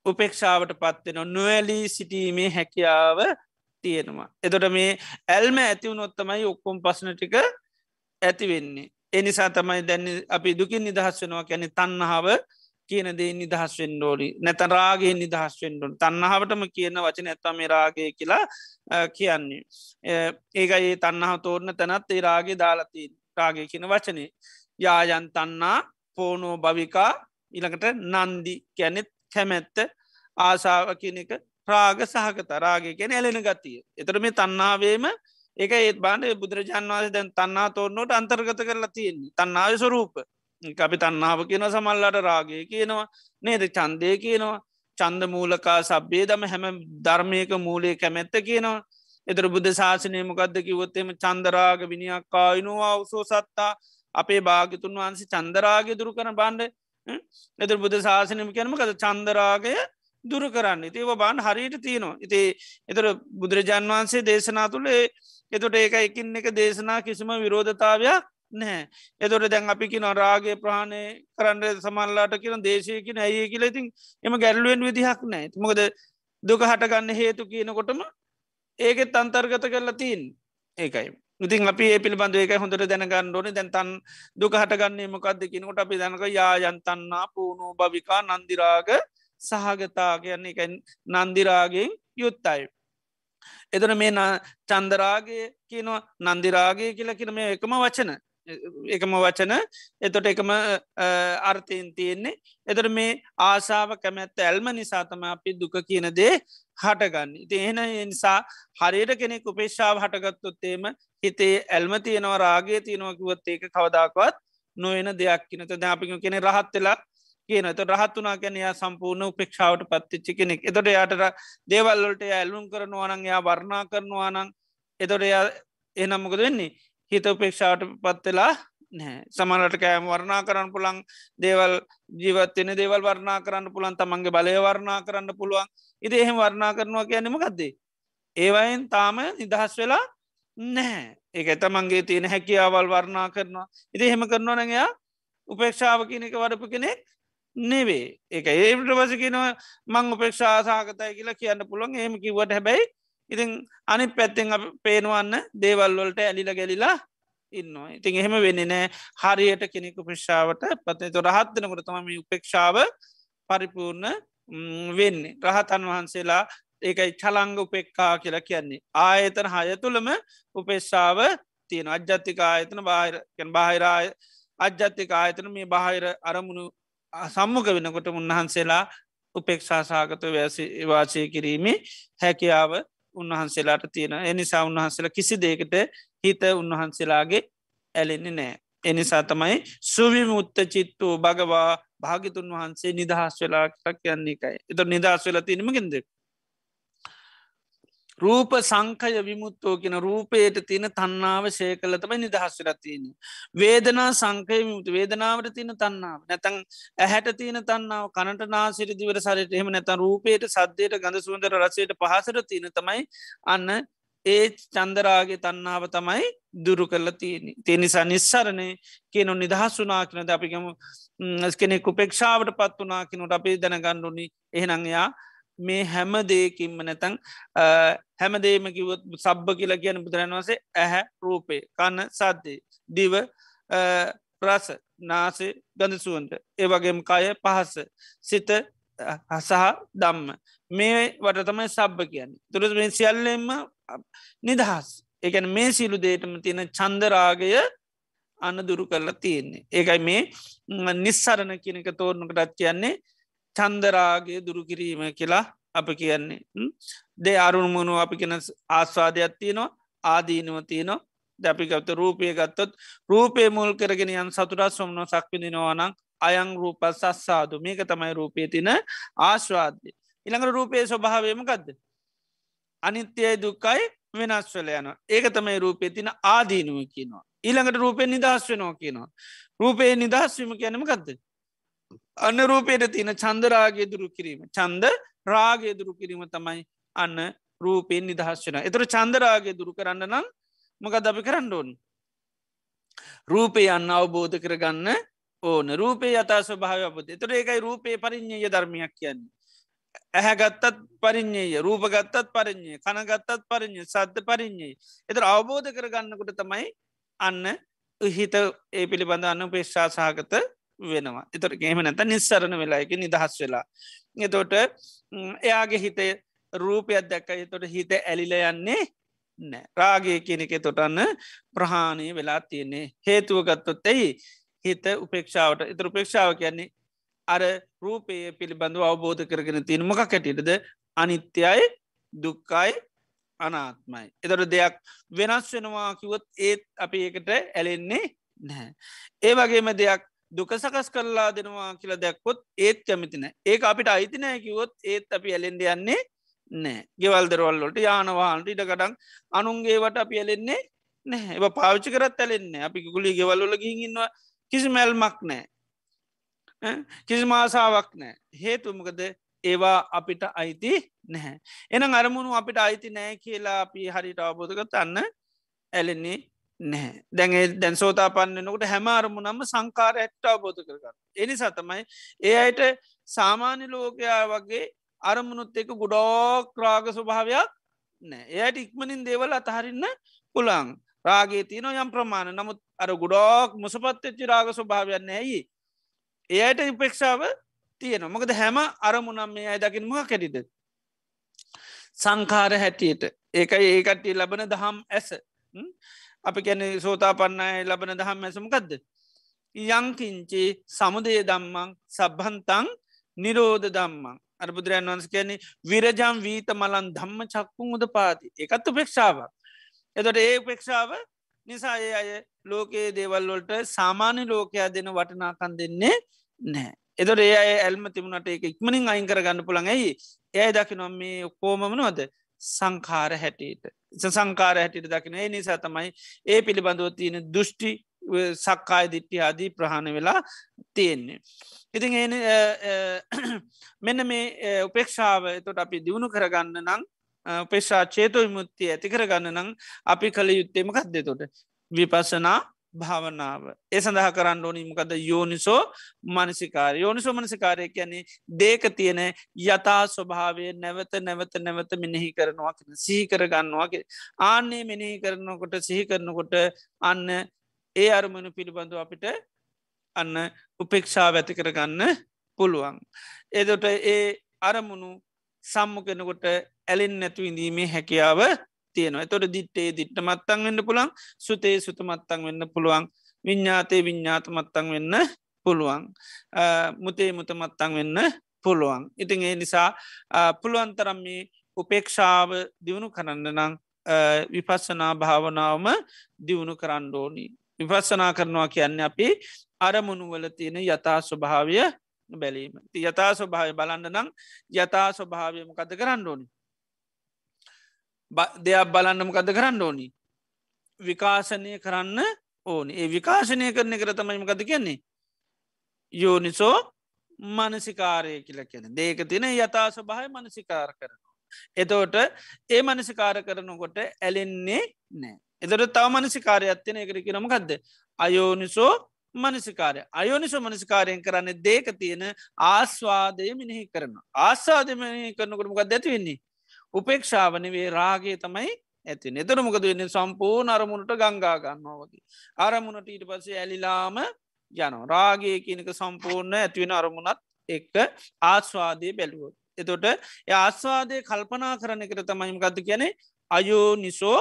උපේක්ෂාවට පත්වෙන නොවැලී සිටීමේ හැකියාව තියෙනවා. එතොට මේ ඇල්ම ඇතිවුණොත්තමයි ඔක්කොම් පස්න ටික ඇතිවෙන්නේ. එනිසා තමයි දැන්න අපි දුකින් නිදහස් වෙනවා කැනෙ තන්නහාාව කියන දේ නිදහස් වෙන්ඩෝඩි නැත රාගේ නිදහස් වෙන්ඩුන් තන්නහාවටම කියන වචන ඇත්තම රාගය කියලා කියන්නේ. ඒක ඒ තන්නහ තෝරන තැනත් ඒ රාගේ දාලතිී රාගය කියන වචනේ. යායන් තන්නා පෝනෝ භවිකා ඉළඟට නන්දි කැනෙත් කැමැත්ත ආසාාව කියන එක රාග සහකත රාගය කැන ඇලෙන ගතිය. එතර මේ තන්නාවේම ඒක ඒත් බාන්ඩ බුදුරජාන් වන්සේ දැන් තන්නා තෝරනොට අන්තර්ගත කරලා තියෙන්නේ. තන්නාව ස්වරූප. අපි තන්නාව කියන සමල්ලට රාගය කියනවා. නේද? චන්දය කියනවා. චන්ද මූලකා සබ්බේ දම හැම ධර්මයක මූලේ කැමැත්ත කියනවා. එතර බුද්ධ ශාසනය මොකක්ද කිවොත්තෙම චන්දරාග විනිියක්කායිනවා උසෝ සත්තා. අපේ භාගතුන් වහන්සේ චන්දරාගය දුරු කන බණ්ඩ එතර බුද්ධ ශාසනයම කියනම කද චන්දරාගය දුරු කරන්න. ඉතිව බාන් හරියට තියනවා. ඉති එතර බුදුරජාන් වහන්සේ දේශනා තුළේ එතොට ඒක එකින් එක දේශනා කිසිම විරෝධතාවයක් නෑ එතොට දැන් අපි කින රාගේ ප්‍රාණය කරන්න සමල්ලාට කියන දේශයකින ඇය කියල ඉතින් එම ගැල්ලුවෙන් විදිහක් නෑ මොකද දුක හටගන්න හේතු කියනකොටම ඒකෙත් අන්තර්ගත කරලා තිීන් ඒකයි. ඉතින් අපි ඒ පිළිබඳ ඒක හොඳට දැනගන්න ඕන. දැන් තන් දුක හටගන්නේ මොකක්ද කියනකොට අපි දැනක යායන්තන්නා පූුණු භවිකා නන්දිරාග සහගතා කියන්නේ එක නන්දිරාගෙන් යුත්තයි. එතන මේ චන්දරාගේ කියනවා නන්දිරාගේ කියලා කියන මේ එකම වචන. එකම වචන එතොට එකම අර්ථයෙන් තියෙන්නේ. එතර මේ ආසාාව කැමැත්ත ඇල්ම නිසාතම අපි දුක කියන දේ හටගන්න. ඉති එහෙන නිසා හරියට කෙනෙක් උපේශාව හටගත්තොත්තේම හිතේ ඇල්ම තියෙනවා රාගේ තියෙනවකිවත් ඒක කවදාකවත් නොයන දෙයක් කියනත දැපික කෙනෙ රහත්වෙලා කියන ත රහත්තුනා කැනයා සම්පූර්ණ උපේක්ෂාවට පත්තිච්චි කෙනෙක්. එතොට යායට දේවල්ලට ඇල්ලුම් කරනවානං යා වර්ණා කරනවානං එතොට එයා එනම්මකද වෙන්නේ? හිත උපේක්ෂාවට පත්වෙලා නෑ සමනට කෑම වර්ණා කරන්න පුළන් දේවල් ජීවත්වෙන දේවල් වර්ණා කරන්න පුළන් තමන්ගේ බලය වර්ණා කරන්න පුළුවන්. ඉති එහෙම වර්ණා කරනවා කියන්නම ගත්දේ ඒවයින් තාම නිදහස් වෙලා නැහැ. ඒක තමන්ගේ තියෙන හැකියාවල් වර්ණා කරනවා. ඉති එහෙම කරනවා නැඟයා උපේක්ෂාව කියන එක වඩපු කෙනෙක් නෙවේ ඒක ඒට වස කියනවා මං උපේක්ෂාසාකතයි කියලා කියන්න පුළුවන්. ඒම කිවට හැබැයි ඉතින් අනි පැත්තෙන් පේනවන්න දේවල්වලට ඇලිල ගැලිලා ඉන්නවා. ඉතින් එහෙම වෙන්න නෑ. හරියට කෙනෙකු ප්‍රේක්ෂාවට පතේ තො රහත්වනකොට තම උපේක්ෂාව පරිපූර්ණ වෙන්නේ. රහතන් වහන්සේලා ඒකයි චලංග උපෙක්කා කියලා කියන්නේ. ආයතන හය තුළම උපේශාව තියෙන අජ්ජත්තික ආයතන බාහිරකැන් බාහිරාය අජ්ජත්තික ආයතන මේ බාහිර අරමුණු සම්මුඛ වෙනකොට උන්වහන්සේලා උපෙක්ෂාසාගත වාසය කිරීමේ හැකියාව උන්වහන්සේලාට තියෙන එනිසා උන්වහන්සේලා කිසි දේකට හිත උන්වහන්සේලාගේ ඇලෙන්නේ නෑ. එනිසා තමයි සුවිමුත්ත චිත්තු භගවා භාගිතුන් වහන්සේ නිදහස් වෙලා කියන්නේ එකයි. එත නිදහස් වෙලා තිනීමගෙන්ද. රූප සංකය විමුත්තෝ කියෙන රූපයට තියෙන තන්නාව ශය කල තමයි නිදහස්වලා තියෙන. වේදනා සංකය විමුතු වේදනාවට තියෙන තන්නාව නැතන් ඇහැට තියෙන තන්නාව කනට නාසිරි දිවර සරයට එහෙම නැත රූපයට සද්‍යයට ගඳ සුන්දර රසයට පහසර තියෙන තමයි අන්න ඒ චන්දරාගේ තන්නාව තමයි දුරු කරලා තියෙන. තිනිසා නිස්සරණය කියනු නිදහස් වනා කියනද අපිකම කෙනෙක් උපේක්ෂාවට පත් වනා කිනට අපේ දැනගණ්ඩුනි එහෙනංයා මේ හැම දේකින්ම නැතන් හැමදේම කිවත් සබ්බ කියලා කියන බුදුරන් වසේ ඇහැ රූපේ කන්න සද්දේ දිව ප්‍රස නාසේ ගඳසුවන්ට ඒවගේම කය පහස සිත හසහ දම්ම මේ වට තමයි සබ්බ කියන්නේ. තුරස් මේ සියල්ලෙන්ම නිදහස්. එකන මේ සිලු දේටම තියෙන චන්දරාගය අන්න දුරු කරලා තියෙන්නේ. ඒකයි මේ නිස්සරණ කියනක තෝරණකටත් කියන්නේ චන්දරාගේ දුරුකිරීම කියලා අප කියන්නේ. දේ අරුණමුණු අපි කෙන ආස්වාදයක් තියනවා ආදීනුව තියනවා. දැපිකවත රූපය ගත්තොත් රූපය මුල් කරගෙන යන් සතුරත් සොම්න සක්විදිනවානං අයං රූප සස්සාදු මේක තමයි රූපය තින ආශ්වාදය ඉළඟට රූපයේ ස්වභාවයම ගදද අනිත්‍යය දුක්කයි වෙනස්වල යන ඒක තමයි රූපය තින ආදීනුව කියනවා. ඊළඟට රූපය නිදහස් වෙනවා කියනවා. රූපයේ නිදහස්වීම කියනම ගදද අන්න රූපයට තියෙන චන්දරාගේ දුරු කිරීම. චන්ද රාගේ දුරු කිරීම තමයි අන්න රූපයෙන් නිදහස් වෙන එතුර චන්දරාගේ දුරු කරන්න නම් මොකද අපි කරන්න ඕන්? රූපය අන්න අවබෝධ කරගන්න ඕන. රූපේ යතා ස්වභාව අපත එතුර ඒකයි රූපේ පරිින්්ඥය ධර්මයක් කියන්නේ. ඇහැගත්තත් පරිින්්ඥය රූපගත්තත් පරිින්්ඥය කනගත්තත් පරිින්්ඥ සද්ධ පරිින්්ඥයි එතර අවබෝධ කරගන්නකොට තමයි අන්න හිත ඒ පිළිබඳ අන්න පේශ්ා සහගත වෙනවා. එතොට ගේම නැත නිස්සරණ වෙලායක නිදහස් වෙලා. එතෝට එයාගේ හිතේ රූපයක් දැක්ක තොට හිත ඇලිල යන්නේ නෑ රාගේ කියනෙක තොටන්න ප්‍රහාණය වෙලා තියන්නේ. හේතුව ගත්තොත් ඇයි හිත උපේක්ෂාවට. එතර උපේක්ෂාව කියන්නේ අර රූපය පිළිබඳව අවබෝධ කරගෙන තියෙන මොක කැටියටද අනිත්‍යයි දුක්කයි අනාත්මයි. එතොට දෙයක් වෙනස් වෙනවා කිවොත් ඒත් අපි ඒකට ඇලෙන්නේ නැහැ. ඒ වගේම දෙයක් දුක සකස් කරලා දෙනවා කියලා දැක්කොත් ඒත් කැමිතින ඒ අපිට අයිතිනෑ කිවොත් ඒත් අපි ඇලෙන්ඩ යන්නේ නෑ. ගෙවල්දරවල්ලොට යානවාහන්ට ඉඩකටන් අනුන්ගේවට අපි ඇලෙන්නේ නෑ. ඒ පාවිච්චි කරත් ඇලෙන්නේ අපි ගුලි ගෙවල්ලොල ගිහින්නවා කිසි මැල්මක් නෑ. කිසි මාසාාවක් නෑ. හේතුමකද ඒවා අපිට අයිති නැහැ. එන අරමුණු අපිට අයිති නෑ කියලා අපි හරිට අවබෝධක තන්න ඇලෙන්නේ නැහැ. දැන්ඒ දැන් සෝතා පන්නනකට හැම අරමුණම සංකාර ඇට්ට අවබෝධ කරගන්න. එනි සතමයි ඒ අයට සාමාන්‍ය ලෝකයා වගේ අරමුණුත් එක ගුඩෝක් රාග ස්වභාවයක් නෑ එයට ඉක්මනින් දේවල් අතහරින්න පුළන් රාගේ තියන යම් ප්‍රමාණ නමුත් අර ගුඩෝක් මුසපත්ච්චි රාග ස්වභාවයන්න ඇයි එයට ඉපෙක්ෂාව තියෙන මොකද හැම අරමුණම් මේ අයි දකින මහ කැටිද සංකාර හැටියට. ඒකයි ඒකට්ටි ලබන දහම් ඇස. අපි කැන සෝතා පන්නයි ලබන දහම් ඇසමකක්ද යංකින්චේ සමුදය දම්මං සබ්හන්තං නිරෝධ දම්මං අරබුදුරයන් වන්ස කියන්නේ විරජම් වීත මලන් ධම්ම චක්කුන් උද පාති එකත් උපේක්ෂාව එතොට ඒ උපේක්ෂාව නිසා ඒ අය ලෝකයේ දේවල්වලට සාමාන්‍ය ලෝකයා දෙන වටනාකන් දෙන්නේ නෑ එතොට ඒ අය ඇල්ම තිබුණට එක ඉක්මනින් අයින් කරගන්න පුළන් ඇයි? ඒ දකි නොම් මේ කෝමමනවද සංකාර හැටියට. සංකාර හැටියට දකින ඒ නිසා තමයි ඒ පිළිබඳව තියෙන දෘෂ්ටි සක්කාය දිට්ටි ආදී ප්‍රහණ වෙලා තියෙන්නේ. ඉතින් ඒ මෙන්න මේ උපේක්ෂාව තොට අපි දියුණු කරගන්න නං උපේක්ෂා චේතු විමුත්තිය ඇති කරගන්න නං අපි කළ යුත්තේමකක්ද තොට විපසනා භාවනාව. ඒ සඳහ කරන්න ඕනි මොකද යෝනිසෝ මනසිකාර යෝනිසෝ මනසිකාරය කියන්නේ දේක තියෙන යතා ස්වභාවය නැවත නැවත නැවත මෙනෙහි කරනවා සිහි කරගන්නවාගේ ආන්නේ මෙනෙහි කරනකොට සිහි කරනකොට අන්න ඒ අරමුණු පිළිබඳු අපිට අන්න උපෙක්ෂාව ඇති කරගන්න පුළුවන්. එදොට ඒ අරමුණු සම්මුකෙනකොට ඇලෙන් නැතු ඉඳීමේ හැකියාව තියෙනවා. තොට දිට්ටේ දිට්ට මත්තන් වෙන්න පුළන් සුතේ සුත මත්තන් වෙන්න පුළුවන් විඤ්ඥාතේ විඤ්ඥාත මත්තන් වෙන්න පුළුවන් මුතේ මුත මත්තන් වෙන්න පුළුවන්. ඉතින් ඒ නිසා පුළුවන්තරම් මේ උපේක්ෂාව දියුණු කරන්න නං විපස්සනා භාවනාවම දියුණු කරන්න ඕනි. විපස්සනා කරනවා කියන්න අපි අරමුණුවල තියෙන යථා ස්වභාවය බැලීම. යථා ස්වභාවය බලන්න නම් යථා ස්වභාවයම කද කරන්න ඕනි? දෙයක් බලන්නමකද කරන්න ඕනි? විකාශනය කරන්න ඕනි. ඒ විකාශනය කරන කර තමයිමකද කියන්නේ? යෝනිසෝ මනසිකාරය කියල කියන දේක තින යථා ස්වභාය මනසිකාර කරනවා. එතෝට ඒ මනසිකාර කරනකොට ඇලෙන්නේ නෑ. එතට තව මනසිකාරය අත්තින එකර කිරමකක්ද අයෝනිසෝ මනසිකාරය. අයෝනිසෝ මනසිකාරයෙන් කරන්න දේක තියෙන ආස්වාදය මිනිහි කරන ආස්වාදය මිනහි කරනකොටමකක් දැතිවෙන්නේ උපේක්ෂාවනවේ රාගේ තමයි ඇති එතර මොකද වෙන්න සම්පූර්ණ අරමුණට ගංගා ගන්නවා වගේ. අරමුණට ඊට පස්සේ ඇලිලාම යන රාගේ කියනක සම්පූර්ණ ඇතිවෙන අරමුණත් එක්ක ආස්වාදය බැලුවොත්. එතොට ආස්වාදය කල්පනා කරන කර තමයිම ගත්ත කියනෙ අයෝ නිසෝ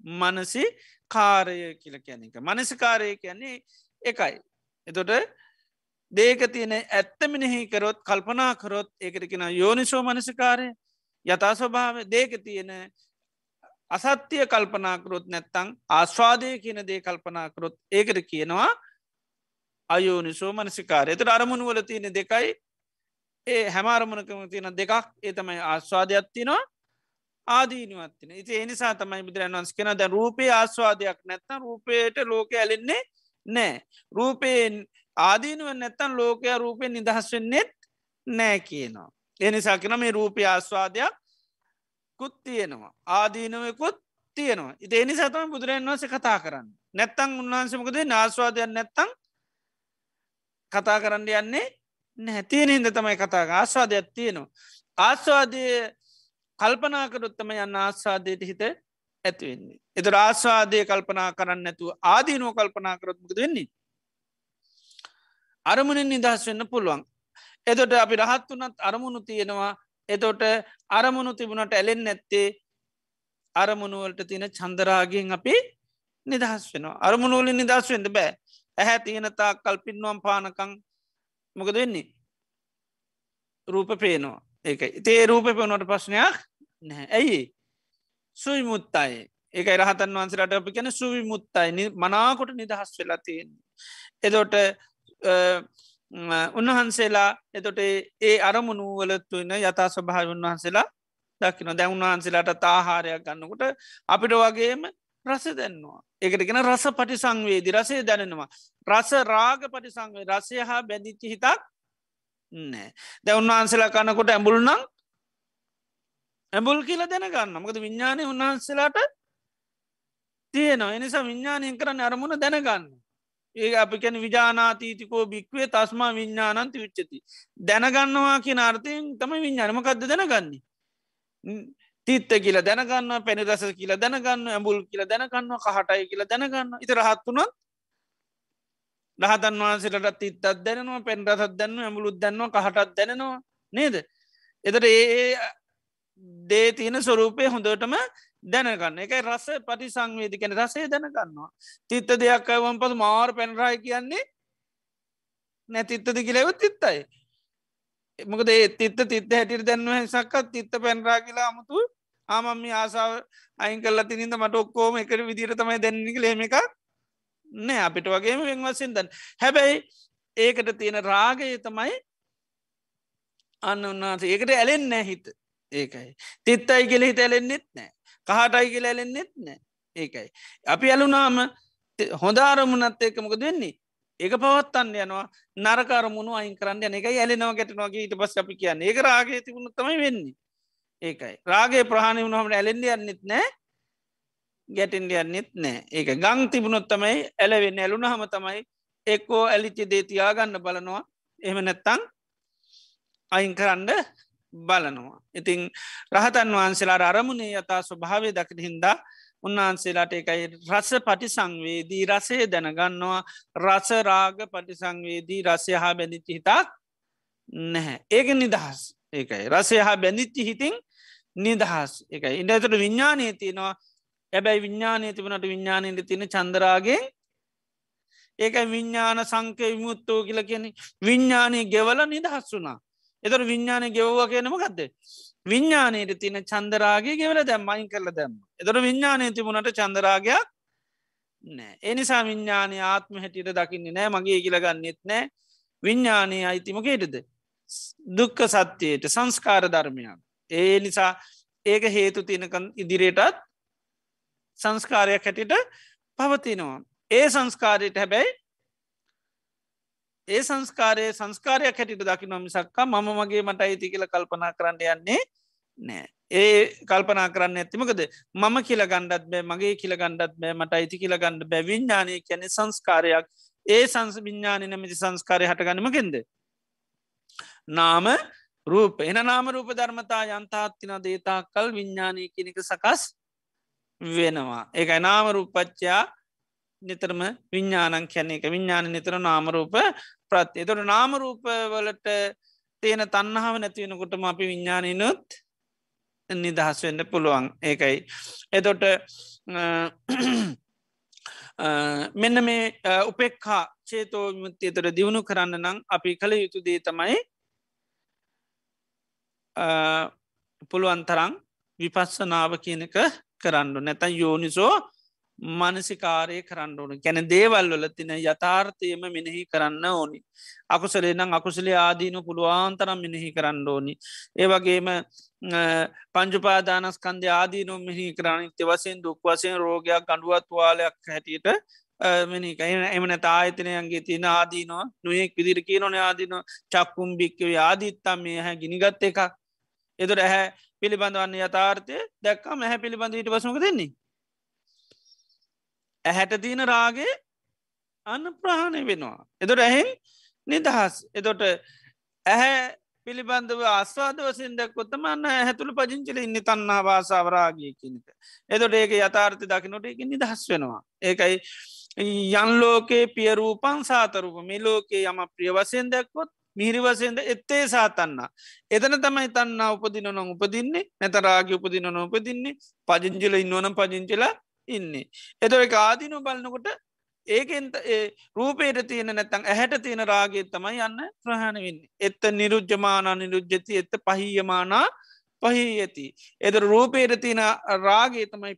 මනසි කාරය කියල කියන එක. මනසිකාරය කියන්නේ එකයි. එතොට දේක තියෙන ඇත්තමිනෙහි කරොත් කල්පනා කරොත් ඒකට කෙන යෝනිසෝ මනසිකාරය යතා ස්වභාව දේක තියෙන අසත්‍යය කල්පනාකරොත් නැත්තං ආස්වාදය කියන දේ කල්පනාකරොත් ඒකට කියනවා අයෝනිසෝ මනසිකාරය. එතට අරමුණු වල තියෙන දෙකයි. ඒ හැමාරමුණකම තියෙන දෙකක්. ඒ තමයි ආස්වාදයක්ත්තිනවා ආදීනුවත්තින ඉති එනිසා තමයි බුදුරන් වන්ස් කෙන ද රූපේ ආස්වාදයක් නැත්තම් රූපයට ලෝක ඇලෙන්නේ නෑ රූපයෙන් ආදීනුව නැත්තන් ලෝකය රූපය නිදහස් වෙන්නෙත් නෑ කියනවා. එනිසා කෙන මේ රූපය ආස්වාදයක් කුත් තියෙනවා. ආදීනවකුත් තියෙනවා. ඉති එනි සතම බුදුරන් වස කතා කරන්න. නැත්තං උන්වහන්සමකද නාස්වාදයක් නැත්තං කතා කරන්න යන්නේ නැතියෙන හිද තමයි කතා ආස්වාදයක් තියෙනවා. ආස්වාදය කල්පනාකරොත්තම යන්න ආස්වාදයට හිත ඇතිවෙන්නේ එතු ආස්වාදය කල්පනා කරන්න නැතුව ආදීනුව කල්පනා කරොත්මකද වෙන්නේ? අරමුණින් නිදහස් වෙන්න පුළුවන්. එතොට අපි රහත් වනත් අරමුණු තියෙනවා. එතොට අරමුණු තිබුණට ඇලෙන් නැත්තේ අරමුණුවලට තියෙන චන්දරාගෙන් අපි නිදහස් වෙනවා. අරමුණුවලින් නිදහස් වෙන්ට බෑ. ඇහැ තියෙනතා කල්පින්වම් පානකං මොකද වෙන්නේ? රූප පේනවා. ඒක තේ රූප පෙනොට ප්‍රශ්නයක් නැහැ. ඇයි? සුයි මුත්තයි ඒක රහතන් වන්සලට අපි කැන සුවි මුත්තයි මනාකොට නිදහස් වෙලා තියෙන්නේ. එදොට උන්වහන්සේලා එතොට ඒ අරමුණු වලත්තුන්න යතා ස්වභාව උන්වහන්සේලා දකින දැන් උන්වහන්සේලාට තාහාරයක් ගන්නකොට අපිට වගේම රස දැන්නවා. එකටගෙන රස පටි සංවේදි රසේ දැනෙනවා. රස රාග පටි සංවේ රසය හා බැඳිච්චි හිතක් නෑ දැ උන්වහන්සලා කන්නකොට ඇඹුල් නම් ඇඹුල් කියල දැනගන්න මකද විඤ්ඥානය උන්වහන්සලාට තියෙනවා. එනිසා විඤ්ඥානයෙන් කරන්න අරමුණ දැනගන්න. ඒ අපි කැන විජානාතීතිකෝ භික්වේ තස්මා විඤ්ඥානන්ති විච්චති දැනගන්නවා කිය අර්ථයෙන් තම විඤ්ඥානමකක්ද දැනගන්නේ? තිත්ත කියල දැනගන්න පැනි රස කියල දැනගන්න ඇඹුල් කියල දැනගන්න කහටයි කියල දැනගන්න ඉත රහත්තුනොත් රහතන් වහන්සේටත් තිත්තත් දැනවා පෙන් රසත් දැන්න ඇමුළුත් දැන්නවා කහටත් දැනෙනවා නේද? එතට ඒ දේ තියෙන ස්වරූපය හොඳටම දැනගන්න. එක රස පටි සංවේදි කැන රසේ දැනගන්නවා. තිත්ත දෙයක් අයවම් පස මාර් පැන්රයි කියන්නේ නැතිත්තද කියලෙවත් තිත්තයි. මොකද ඒ තිත්ත තිත්ත හැටිට දැන්ව සක්කත් තිත්ත පැන්රා කියලා අමුතු. ආමම ආසාාව අයින් කල්ල තිනින්ද මට ඔක්කෝම එකට විදිර තමයි දැන්නක ලේම එකක් නෑ. අපිට වගේම වෙන්වසින් දන්. හැබැයි ඒකට තියෙන රාගය තමයි අන්න උන්නාසේ ඒකට ඇලෙන් නෑ හිත. ඒකයි. තිත්තයි කියල හිත ඇලෙන්න්නෙත් නෑ. කහටයි කියල ඇලෙන්න්නෙත් නෑ. ඒකයි. අපි ඇලුනාම හොදාරමුණත් ඒකමක දෙන්නේ ඒක පවත්තන්න යනවා. නරකාරමුණු අයින් කරන්න යන එක ඇලෙනව ගැටනවාගේ ඊට පස් අපි කියන්න. ඒක රාගේ තිබුණු තමයි වෙන්නේ. ඒකයි. රාගේ ප්‍රහණය වුණහමට ඇලෙන්ඩ යන්නෙත් නෑ. ගැටෙන්ඩ යන්නෙත් නෑ. ඒක ගං තිබුණොත් තමයි ඇලවෙන්න ඇලුන හම තමයි එක්කෝ ඇලිච්චි දේතියාගන්න බලනවා. එම නැත්තං අයින් කරන්න බලනවා. ඉතිං රහතන් වහන්සේලා අරමුණේ යතා ස්වභාවය දකිට හින්දා උන්වහන්සේලාට එකයි රස පටිසංවේදී රසේ දැනගන්නවා. රසරාග පටිසංවේදී රසය හා බැඳිච්චි හිතක් නැහැ. ඒක නිදහස්. ඒකයි. රසය හා බැඳිච්චි හිතින් නිදහස්. එකයි ඉඩතට විඤ්ඥානය තියෙනවා. ඇබැයි විඤ්ඥානය තිබනට විඤ්ඥානයට තියෙන චන්දරාගේ ඒක විඤ්ඥාන සංකය විමුත්තෝ කියල කියන විඤ්ඥානය ගෙවල නිදහස් වුනා එතර විඤ්ඥානය ගෙව්වා කියනම ගත්ද විඤ්ඥානයට තින චන්දරාගේ ගෙවල දැම් මයින් කරල දැම්ම. එතර විඤ්ඥානය තිබුණට චන්දරාගයක් නෑ. එනිසා විඤ්ඥානය ආත්ම හැටියට දකින්නේ නෑ මගේ කියලගන්නෙත් නෑ. විඤ්ඥානය අයිතිමකේටද දුක්ක සත්‍යයට සංස්කාර ධර්මයක් ඒ නිසා ඒක හේතු තියනකන් ඉදිරියටත් සංස්කාරයක් හැටිට පවතිනවා. ඒ සංස්කාරයට හැබැයි ඒ සංස්කාරය සංස්කාරයක් හැටිට දකි නොමිසක්කා මම මගේ මට අයිති කියල කල්පනා කරන්න යන්නේ නෑ. ඒ කල්පනා කරන්න ඇතිමකද මම කියල ගණ්ඩත් බෑ මගේ කියල ගණ්ඩත් බෑ මට අයිති කියල ගණඩ බෑ විඤ්ඥානය කියැනෙ සංස්කාරයක් ඒ සංස විඤ්ඥානය නමති සංස්කාරය හටගන්නමකෙන්ද. නාම රූප එන නාම රූප ධර්මතා යන්තාත්තින දේතා කල් විඤ්ඥානය කෙනෙක සකස් වෙනවා. ඒකයි නාම රූපච්චයා නිතරම විඤ්ඥානන් කැන එක විඤ්ඥාන නිතර නාමරූප ප්‍රත්තිය තොට නාමරූපවලට තියෙන තන්නහාව නැතිවෙනකොටම අපි විඤ්ඥානනුත් නිදහස් වෙන්න පුළුවන්. ඒකයි. එතොට මෙන්න මේ උපෙක්හා චේතෝ විමුත්තිය තොට දියුණු කරන්න නම් අපි කළ යුතු දේ තමයි පුළුවන් තරං විපස්සනාව කියනක කරන්නු නැතන් යෝනිසෝ මනසිකාරය කරන්න ඕන. ගැන දේවල් වල තින යථාර්ථයම මෙනෙහි කරන්න ඕනි. අකුසලේ නම් අකුසලේ ආදීන පුළුවන්තරම් මෙනෙහි කරන්න ඕනි. ඒවගේම පංජුපාදානස්කන්ද ආදීනො මෙහි කරනිත්‍ය වසයෙන් දුක් වසයෙන් රෝගයක් ගඩුවත්වාලයක් හැටියට මෙනික එම නැත ආයතනයන්ගේ තියෙන ආදීනවා නොයෙක් විදිර කියනොන ආදින චක්කුම් භික්කව ආදිත්තම් මේ හැ ගිනිගත්ත එකක්. එතුර ඇහැ පිළිබඳවන්න යථාර්ථය දැක්කා ඇහැ පිළිබඳ ඊට පසමක දෙන්නේ ඇහැට තියෙන රාගේ අන්න ප්‍රහණය වෙනවා. එදොට ඇහෙන් නිදහස්. එතොට ඇහැ පිළිබඳව අස්වාද වසින් දැක්කොත්තම අන්න ඇහැතුළ පජංචල ඉන්න තන්නා වාසාවරාගිය කියනක එතොට ඒක යථාර්ථ දකිනොට එක නිදහස් වෙනවා. ඒකයි යන්ලෝකේ පියරූපන් සාතරූප මේ ලෝකේ යම ප්‍රිය වසයෙන් දැක්කොත් මිහිරි වසයෙන්ද එත්තේ සාතන්න. එතන තමයි තන්න උපදින නො උපදින්නේ නැතරාග උපදින නොපදින්නේ පජංචල ඉන්නවනම් පජංචලා ඉන්නේ. එතො එක ආදිනු බලන්නකොට ඒකෙන්ත ඒ රූපේට තියෙන නැත්තං ඇහැට තියෙන රාගේ තමයි යන්න ප්‍රහණ වෙන්න. එත්ත නිරුජ්ජමානා නිරුජ්ජති එත්ත පහියමානා පහි ඇති. එද රූපේට තියෙන රාගේ තමයි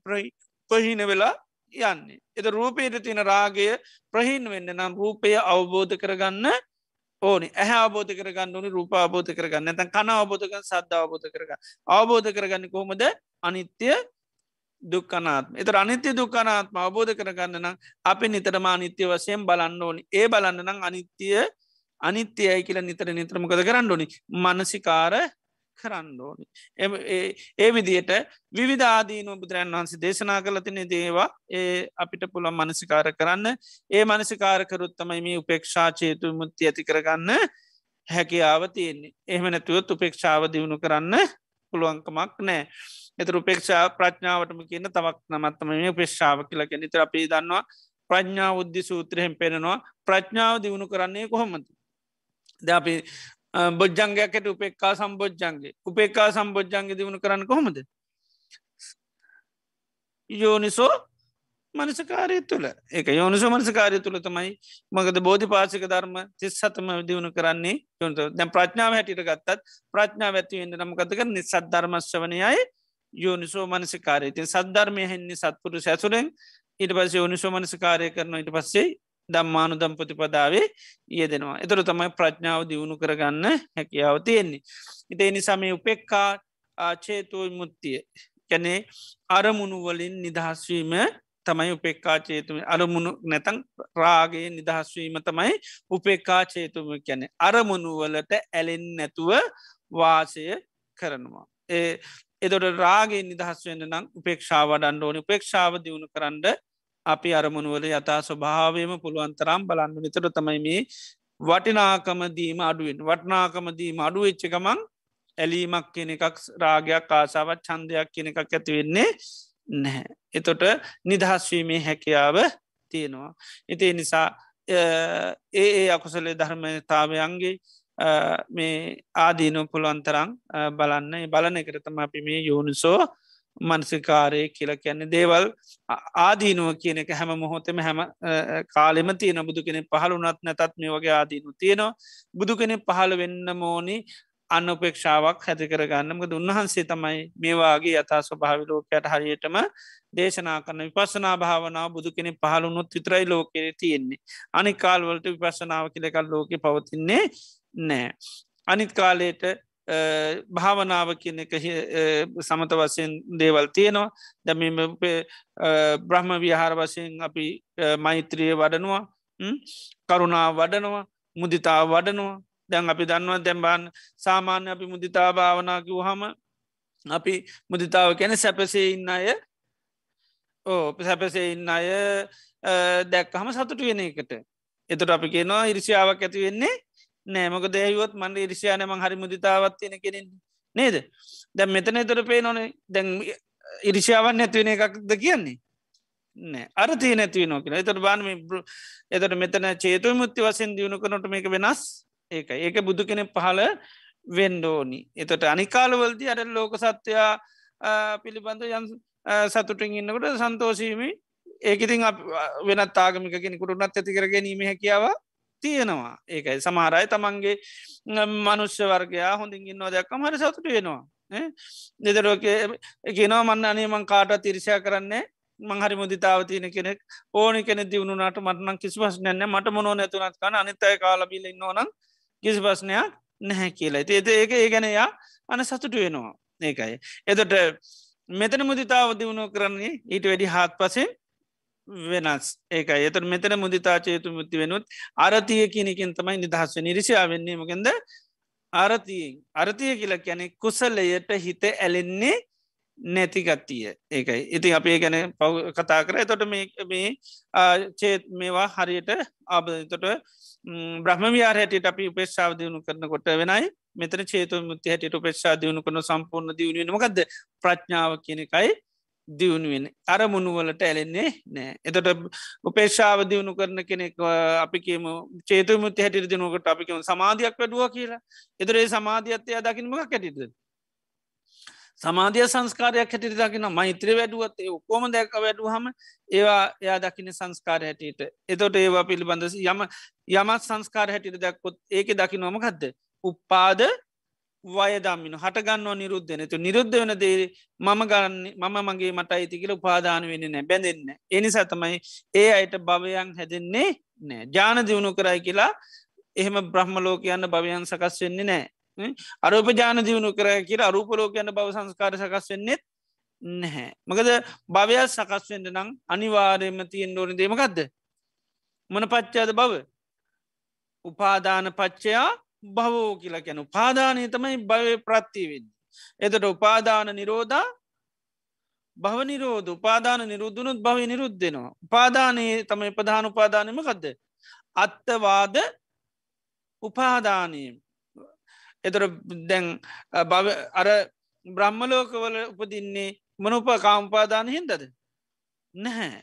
පහින වෙලා යන්නේ. එද රූපේට තියෙන රාගය ප්‍රහින් වෙන්න නම් රූපය අවබෝධ කරගන්න ඕනි ඇහ අවබෝධ කරගන්න ඕනි රූප අවබෝධ කරගන්න ඇතන් කන අවබෝධක සද්ධ අවබෝධ කරග අවබෝධ කරගන්න කොහොමද අනිත්‍ය දුක්කනාත්ම එත අනිත්‍ය දුක්කනාත්ම අවබෝධ කරගන්න නම් අපි නිතරම අනිත්‍ය වසයෙන් බලන්න ඕනි. ඒ බලන්න නම් අනිත්‍යය අනිත්‍යයයි කියලා නිතර නිත්‍රමකද කරන්න ඕනි? මනසිකාර කරන්න ඕනි. ඒ විදියට විවිධාදීනු බුදුරන් වහන්සේ දේශනා කළ තින දේවා ඒ අපිට පුළන් මනසිකාර කරන්න. ඒ මනසිකාරකරුත්තමයි මේ උපේක්ෂාචේතු මුත්ති ඇති කරගන්න හැකියාව තියෙන්නේ. එහෙම නැතුවත් උපේක්ෂාව දියුණු කරන්න පුළුවන්කමක් නෑ එත උපේක්ෂා ප්‍රඥාවටම කියන්න තවක් නමත්තම මේ පේක්ෂාව කියලක නිතර අපේ දන්නවා ප්‍රඥා උද්ධි සූත්‍රයෙන් පෙනෙනවා. ප්‍රඥාව දියුණු කරන්නේ කොහොමද? ද අපි බොජ්ජංගයකට උපෙක්කා සම්බෝජ්ජන්ගේ උපේකා සම්බෝජ්ජන්ගේ දියුණු කරන්න කොහොමද? යෝනිසෝ මනසකාරය තුළ. එක යෝනිසු මනසකාරය තුළ තමයි මගද බෝධි පාසික ධර්ම තිස් සතම දියුණු කරන්නේ. යොන්ත දැම් ප්‍රඥාව හැටිට ගත්තත් ප්‍රඥාව ඇතිවෙන්ට නමකතක නිසත් ධර්මශ්වනයයි යෝනිසෝ මනසිකාරය. තින් සද්ධර්මය හෙන්නේ සත්පුරු සැසුරෙන් ඊට පස්ස යෝනිසෝ මනසිකාරය කරන ඉට පස්සේ දම්මානු දම් ප්‍රතිපදාවේ යෙදෙනවා. එතුර තමයි ප්‍රඥාව දියුණු කරගන්න හැකියාව තියෙන්නේ. ඉත එනිසාමේ උපෙක්කා ආචේතුවයි මුත්තිය කැනේ අරමුණු වලින් නිදහස්වීම තමයි උපෙක්කාචේතුම අරමුණු නැතන් රාගේ නිදහස්වීම තමයි උපෙක්කාචේතුම කැනෙ අරමුණුවලට ඇලෙන් නැතුව වාසය කරනවා. ඒ එදොට රාගේ නිදහස් වෙන්න නම් උපේක්ෂාව වඩන්න ඕනි උපේක්ෂාව දියුණු කරන්න අපි අරමුණුවල යතා ස්වභාවයම පුළුවන්තරම් බලන්න විතර තමයි මේ වටිනාකමදීම අඩුවෙන් වටනාකමදීම අඩු වෙච්චකමං ඇලීමක් කියන එකක් රාගයක් ආසාවත් චන්දයක් කියන එකක් ඇතිවෙන්නේ නැහැ. එතොට නිදහස්වීමේ හැකියාව තියෙනවා. ඉතිේ නිසා ඒ ඒ අකුසලේ ධර්මතාවයන්ගේ මේ ආදීනු පුළුවන්තරං බලන්න. බලන එකරතම අපි මේ යෝනිසෝ මනසිකාරය කියල කියන්නේ. දේවල් ආදීනුව කියන එක හැම මොහොතෙම හැම කාලෙම තියෙන. බුදු කෙනෙ පහළුනත් නැතත් මේ වගේ ආදීනු තියෙනවා. බුදු කෙනෙ පහළ වෙන්න මෝනි අන්නපේක්ෂාවක් හැති කරගන්නමකද උන්වහන්සේ තමයි මේවාගේ යතා ස්වභාවි ලෝකයට හරියටම දේශනා කරන විපසනා භාවනාව බුදු කෙනෙ පහළුණුත් විතරයි ලෝකෙර තියෙන්නේ. අනි කාල්වලට විපසනාව කියලකල් ලෝක පවතින්නේ නෑ. අනිත් කාලයට භාවනාව කියන එක සමත වසයෙන් දේවල් තියෙනවා. දැම බ්‍රහ්ම විහාර වසයෙන් අපි මෛත්‍රිය වඩනවා කරුණා වඩනවා මුදිතා වඩනවා. දැන් අපි දන්නවා දැම්බාන් සාමාන්‍ය අපි මුදිතා භාවනාකිව හම අපි මුදිතාව කැන සැපසේ ඉන්න අය ඕ සැපසේ ඉන්න අය දැක්කහම සතුට වෙන එකට. එතට අපි කියනවා ඉරිසිාවක් ඇති වෙන්නේ නෑමක දැහිවොත් මන්ඩ ඉරිසියාන මං හරි මුදිතාවත් තියෙන කෙනෙන් නේද? දැම් මෙතන තොර පේ නොනේ දැන් ඉරිෂාවන් නැතිවෙන එකක්ද කියන්නේ? නෑ අර තිය නැතිව නො කියෙන එතට බානම එතට මෙතන චේතු මුත්ති වසෙන් දියුණු කනොට මේක වෙනස්? ඒක ඒක බුදු කෙනෙ පහල වෙන්ඩෝනි එතට අනිකාලවලදි අර ලෝක සත්‍යයා පිළිබඳ යන් සතුටින් ඉන්නකට සන්තෝසීමි ඒකඉතින් වෙනත් තාගමික කෙනෙකුට නත් ඇති කර ගැනීම හැකියාව තියෙනවා. ඒකයි. සමහරයි තමන්ගේ මනුෂ්‍ය වර්ගයා හොඳින් ඉන්නවා දැක්කම හරි සතුට වෙනවා. දෙදරෝක ගෙනවා මන්න අනේමං කාට තිරිෂය කරන්නේ මංහරි මුදිතාව තියන කෙනෙක්. ඕනි කෙනෙ දියුණුනාට මටනම් කිසි පස් නැන්න මට මොනෝ නැතුනත් කන අනිතයි කාලබිල නොනම් කිසි පස්නයක් නැහැ කියලා. ඒද ඒක ඒ ගැනයා අන සතුට වෙනවා. ඒකයි. එතට මෙතන මුදිතාව දියුණු කරන්නේ ඊට වැඩි හාත් පසෙන් වෙනස්. ඒක එතට මෙතන මුදිතාචේතු මුත්ති වෙනුත් අරතිය කියනකින් තමයි නිදහස්ව නිරිසියා වෙන්නේ මකෙන්ද? අරතියෙන්. අරතිය කියල කියැනෙ කුසලයට හිත ඇලෙන්නේ නැතිගත්තිය ඒකයි. ඉතින් අපේ ගැන පව් කතා කර. තොට මේ චේත් මේවා හරියට ආබතොට බ්‍රහ්ම වියාර හැටියට අපි උපේක්ෂාව දියුණු කරන කොට වෙනයි. මෙතන චේතු මුත්ති හැටියට උපේක්ෂා දියුණු කරන සම්පූර්ණ දියුණුවමකක්ද ප්‍රඥාව කියනකයි දියුණුවෙන් අරමුණුවලට ඇලෙන්නේ නෑ. එතට උපේක්ෂාව දියුණු කරන කෙනෙක් අපි කියම චේතු මුත්ති හැටිට දිනුවකට අපිකම සමාධයක් වැඩුව කියලා. එතරේ සමාධියත්තය දකිනමක් කැටිද සමාධිය සංස්කාරයක් හැටිට දකින මෛත්‍ර වැඩුවත් ඔක්කෝම දැක වැඩු හම ඒවා එයා දකින සංස්කාර හැටියට. එතොට ඒවා පිළිබඳ යම යමත් සංස්කාර හැටිට දැක්කොත් ඒක දකි නොමකක්ද උප්පාද වයදම්මින හටගන්න නිරුද්ධන තු නිරුද්ධ වන දේ මම ගන්න මම මගේ මට අයිතිකල උපාදාන වෙන නෑ බැඳෙන්න එනි සතමයි ඒ අයට භවයන් හැදෙන්නේ නෑ. ජාන දියුණු කරයි කියලා එහෙම බ්‍රහ්මලෝක යන්න භවයන් සකස් වෙන්නේ නෑ. අරූප ජාන දියුණු කර කියල අරූපලෝක යන්න බව සංස්කාර සකස් වෙන්නෙත් නැහැ. මකද භවයක් සකස් වෙන්ට නම් අනිවාරයම තියෙන් ඩෝන දේමකක්ද මොන පච්චාද බව උපාදාන පච්චයා භවෝ කියලා කැන උපාදානය තමයි භවය ප්‍රත්තිවෙන්න. එතට උපාදාන නිරෝධා භව නිරෝධ උපාදාන නිරුද්ධනුත් භව නිරුද්ධෙනවා. උපාදානයේ තමයි ප්‍රධාන උපාදානම කදද. අත්තවාද උපාදානීම. එතර දැන් අර බ්‍රහ්මලෝකවල උපදින්නේ මනුප කාම්පාදාන හින්දද. නැහැ.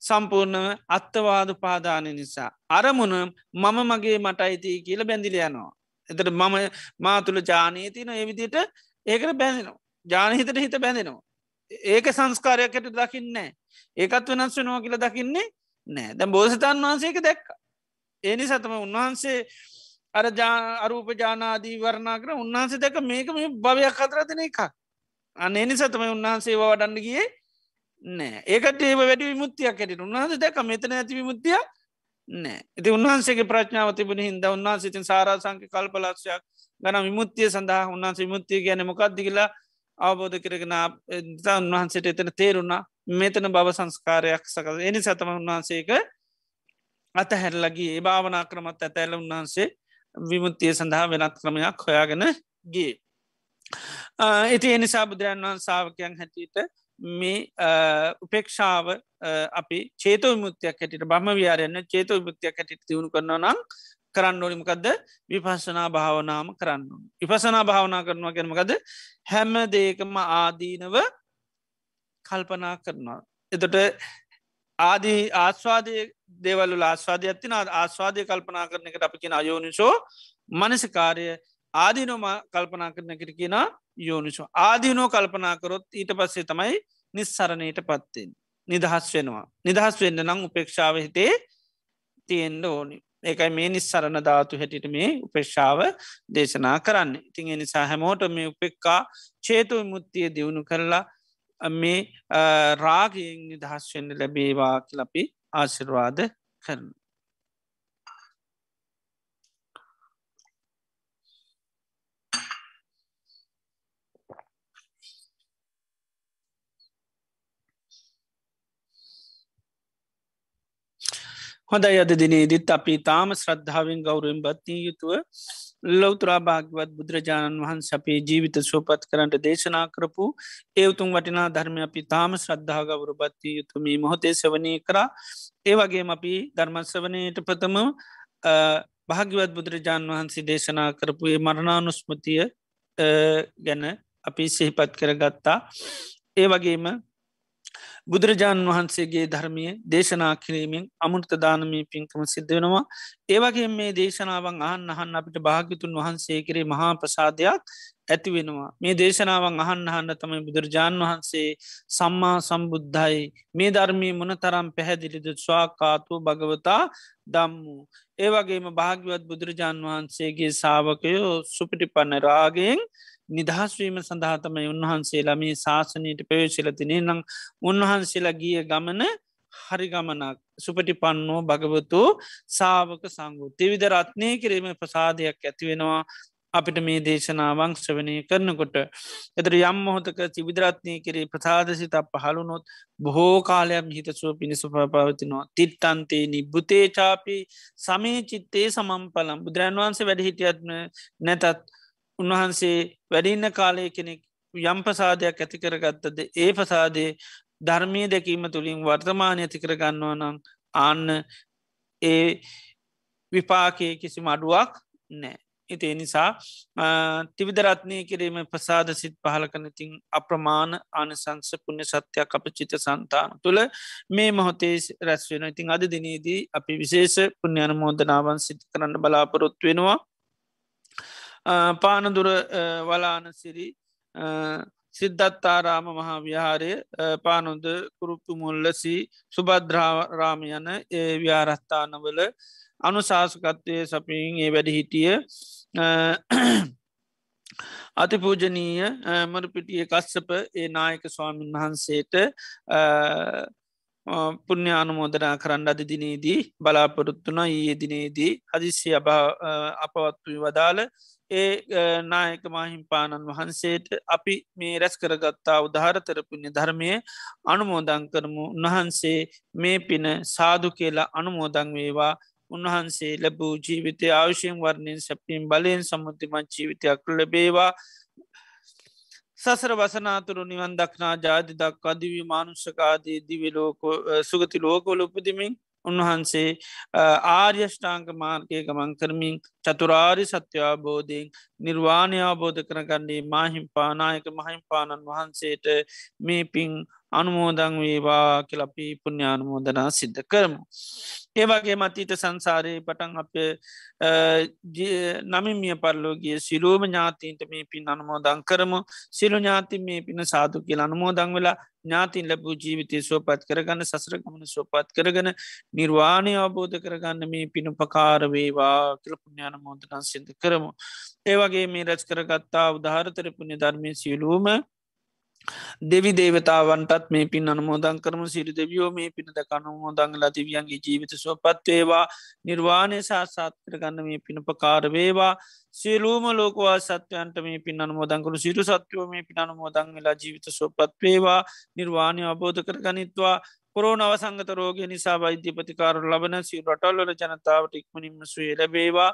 සම්පූර්ණව අත්තවාද පාදානය නිසා. අරමුණ මම මගේ මට අයිතිය කියල බැඳිල යනවා. එතට මම මාතුළ ජානීතින ඒවිදිට ඒකට බැඳෙනවා. ජානහිතට හිත බැඳෙනවා. ඒක සංස්කාරයක් ඇට දකින්නේ ඒකත් වෙනස් වෙනවා කියල දකින්නේ නෑ දැ බෝසතන් වහන්සේක දැක්ක. ඒනි සතම උන්වහන්සේ අර අරූප ජානාදී වරණා කර උන්වහන්සේ දැක මේක මේ භවයක් අතරතින එකක්. අන්න එනි සතම උන්වහන්සේ වඩන්න ගියේ නෑ. ඒකට ඒ වැඩි විමුත්තියක් ඇට උන්වහන්ස දැක මෙතන ඇති විමුත්තිය නෑ. ඇති උන්වහන්සේගේ ප්‍රඥාව තිබුණ හිද උන්වහන්සිතින් සාරාසංක කල්පලක්ෂයක් ගන විමුත්තිය සඳහා උන්වහන්ස විමුත්තිය ගැන මොකක්දි කියලා අවබෝධ කරගෙන උන්වහන්සේට එතන තේරුණා. මෙතන බව සංස්කාරයක් සකල් එනි සතම උන්වහන්සේක අතහැරලගේ ඒ භාවනා ක්‍රමත් ඇතැල උන්වහන්සේ විමුත්තිය සඳහා වෙනත් ක්‍රමයක් හොයාගෙන ගේ. ඉති එනිසා බුදුරන් වහන් සාාවකයන් හැටියට මේ උපේක්ෂාව අපි චේත විමුත්තියක් හැටිට බම වියාරයන්න චේත විමුත්තියක් හැටිට තිවුණු කරන නම් කරන්න ඕනිමකක්ද විපස්සනා භාවනාම කරන්න. විපසනා භාවනා කරනවා ගැනමකද හැම දේකම ආදීනව කල්පනා කරනවා. එතොට ආදී ආස්වාදය දේවල්ල ආස්වාදය ඇතින ආස්වාදය කල්පනා කරන එකට අපි කියෙන අයෝනිසෝ මනසිකාරය ආදිනෝම කල්පනා කරන කට කියෙන යෝනිසෝ. ආදිනෝ කල්පනා කරොත් ඊට පස්සේ තමයි නිස්සරණයට පත්තෙන් නිදහස් වෙනවා. නිදහස් වෙන්න නං උපේක්ෂාව හිතේ තියෙන්ඩ ඕනි. ඒකයි මේ නිස්සරණ ධාතු හැටිට මේ උපේක්ෂාව දේශනා කරන්න. ඉතින් එනිසා හැමෝට මේ උපෙක්කා චේතු විමුත්තිය දියුණු කරලා මේ රාගයෙන් නිදහස් වෙන්න ලැබේවා කියලපි ආශිර්වාද කරන. හොඳයි අද දිනේදිත් අපි තාම ශ්‍රද්ධාවෙන් ගෞරුවෙන් බත්තිී යුතුව ලෞතරා භාගවත් බුදුරජාණන් වහන්ස අපේ ජීවිත සෝපත් කරන්නට දේශනා කරපු ඒවතුන් වටිනා ධර්ම අපි තාම ශ්‍රද්ධාගවරු බත්තිී යුතුමී මොහොතේ සවනය කරා. ඒ වගේ අපි ධර්මස්වනයට ප්‍රථම භාග්‍යවත් බුදුරජාණන් වහන්සේ දේශනා කරපු ඒ මරණානුස්මතිය ගැන අපි සිහිපත් කරගත්තා. ඒ වගේම බුදුරජාණන් වහන්සේගේ ධර්මය දේශනා කිරීමෙන් අමුෘතදානමී පින්කම සිද්ධ වෙනවා. ඒවගේ මේ දේශනාවන් අහන් අහන් අපිට භාගිතුන් වහන්සේ කරේ මහා ප්‍රසාදයක් ඇති වෙනවා. මේ දේශනාවන් අහන්න අහන්න තමයි බුදුරජාණන් වහන්සේ සම්මා සම්බුද්ධයි. මේ ධර්මී මොන තරම් පැහැදිලිද? ස්වාකාතු භගවතා දම්මු ඒවගේම භාග්‍යවත් බුදුරජාණන් වහන්සේගේ සාාවකයෝ සුපිටි පන්න රාගෙන් නිදහස්වීම සඳහාතමයි උන්වහන්සේලා මේ ශාසනයට පයෝශිලතිනේ නම් උන්වහන්සේලා ගිය ගමන හරි ගමනක් සුපටි පන්නෝ භගවතු සාාවක සංගු තිවිධ රත්නය කිරීම ප්‍රසාදයක් ඇතිවෙනවා අපිට මේ දේශනාවන් ශ්‍රවණය කරනකොට එතර යම් මොහොතක තිවිදරත්නය කරේ ප්‍රසාදසිත පහළුනොත් බොහෝ කාලයක් හිතසුව පිණිසු පවතිනවා. තිත්තන්තේ නිබ්බුතේචාපි සමේ චිත්තේ සමම් පලම් බුදුරන් වහන්සේ වැඩ හිටියත්ම නැතත් උන්වහන්සේ වැඩින්න කාලය කෙනෙක් යම් ප්‍රසාදයක් ඇති කරගත්තද ඒ පසාදේ ධර්මය දැකීම තුළින් වර්තමානය ඇති කරගන්නවා නම් ආන්න ඒ විපාකය කිසිම අඩුවක් නෑ. ඉතිේ නිසා තිවිදරත්නය කිරීම ප්‍රසාද සිත් පහල කනතින් අප්‍රමාණ ආනසංස පුුණ්‍ය සත්‍යයක් අප චිත සන්තාන තුළ මේ මොහොතේ රැස්වෙන ඉතින් අද දිනේදී අපි විශේෂ පුුණ්‍යයන මෝදනාවන් සිති කරන්න බලාපොරොත්තු වෙනවා පානදුර වලානසිරි සිද්ධත්තාරාම මහා විහාරය පානොද කුරුප්පු මුල්ලසි සුබද්‍රාරාම යන ඒ ව්‍යාරස්ථානවල අනුශාසකත්වය සපින් ඒ වැඩ හිටිය අතිපූජනීය මරපිටිය කස්සප ඒ නායක ස්වාමීන් වහන්සේට පුුණ්‍යානුමෝදනා කරන්න අධ දිනේදී බලාපොරොත්තුන ඊයේ දිනේදී හදිසි අපවත්තුයි වදාළ ඒ නායක මහිම්පාණන් වහන්සේට අපි මේ රැස් කරගත්තා උදාහරතරපුුණ්‍ය ධර්මය අනුමෝදං කරමු. උන්වහන්සේ මේ පින සාදු කියලා අනුමෝදං වේවා. උන්වහන්සේ ලැබූ ජීවිතය ආවශයෙන් වර්ණයෙන් සැපීම් බලයෙන් සමුතිමත් ජීවිතයක් ලැබේවා. සසර වසනාතුරු නිවන් දක්නා ජාති දක්වා දිවී මානුෂකාදී දිවිලෝක සුගති ලෝකොල උපදිමින් උන්වහන්සේ ආර්යෂ්ඨාංක මාර්ගය ගමන් කරමින් චතුරාරි සත්‍යාබෝධයෙන් නිර්වාණය අවබෝධ කරගන්නේ මාහිම්පානායක මහිම්පාණන් වහන්සේට මේ පින් අනුමෝදං වේවා කියලපි පුුණ්‍යානුමෝදනා සිද්ධ කරමු. ඒවගේ මතීත සංසාරයේ පටන් අප නමිමිය පරලෝගිය සිලූම ඥාතීන්ට මේ පින් අනුමෝදං කරමු සිලු ඥාති මේ පින සාදු කියල අනුමෝදං වෙලා ඥාතින් ලැබූ ජීවිතය සුවපත් කරගන්න සසරගමන සුවපත් කරගන නිර්වාණය අවබෝධ කරගන්න මේ පිණුපකාර වේවා කියලපුුණ්‍යාන මෝදනන් සිද කරමු. ඒවගේ මේ රැච් කරගත්තා උදාහරතර පුුණ්‍ය ධර්මය සියලූම දෙවි දේවතාවන්ටත් මේ පින් අනමෝදන් කරම. සිරි දෙවියෝ මේ පිනද කනුමෝදංගලා තිවියන්ගේ ජීවිත සුවපත්වේවා නිර්වාණය සාසාත් කරගන්න මේ පිණපකාර වේවා. සියලූම ලෝකවා සත්‍යයන්ට මේ පින් අනමෝදංකරු සිරු සත්‍යයෝ මේ පින් අනමෝදං වෙලා ජීවිත සුවපත්වේවා නිර්වාණය අබෝධ කරගනිත්වා. කොරෝන අවසංගත රෝගය නිසා වෛද්‍ය ප්‍රතිකාරු ලබන සිරු රටල්වල ජනතාවට ඉක්මනින්ම සුවේ ලැබේවා.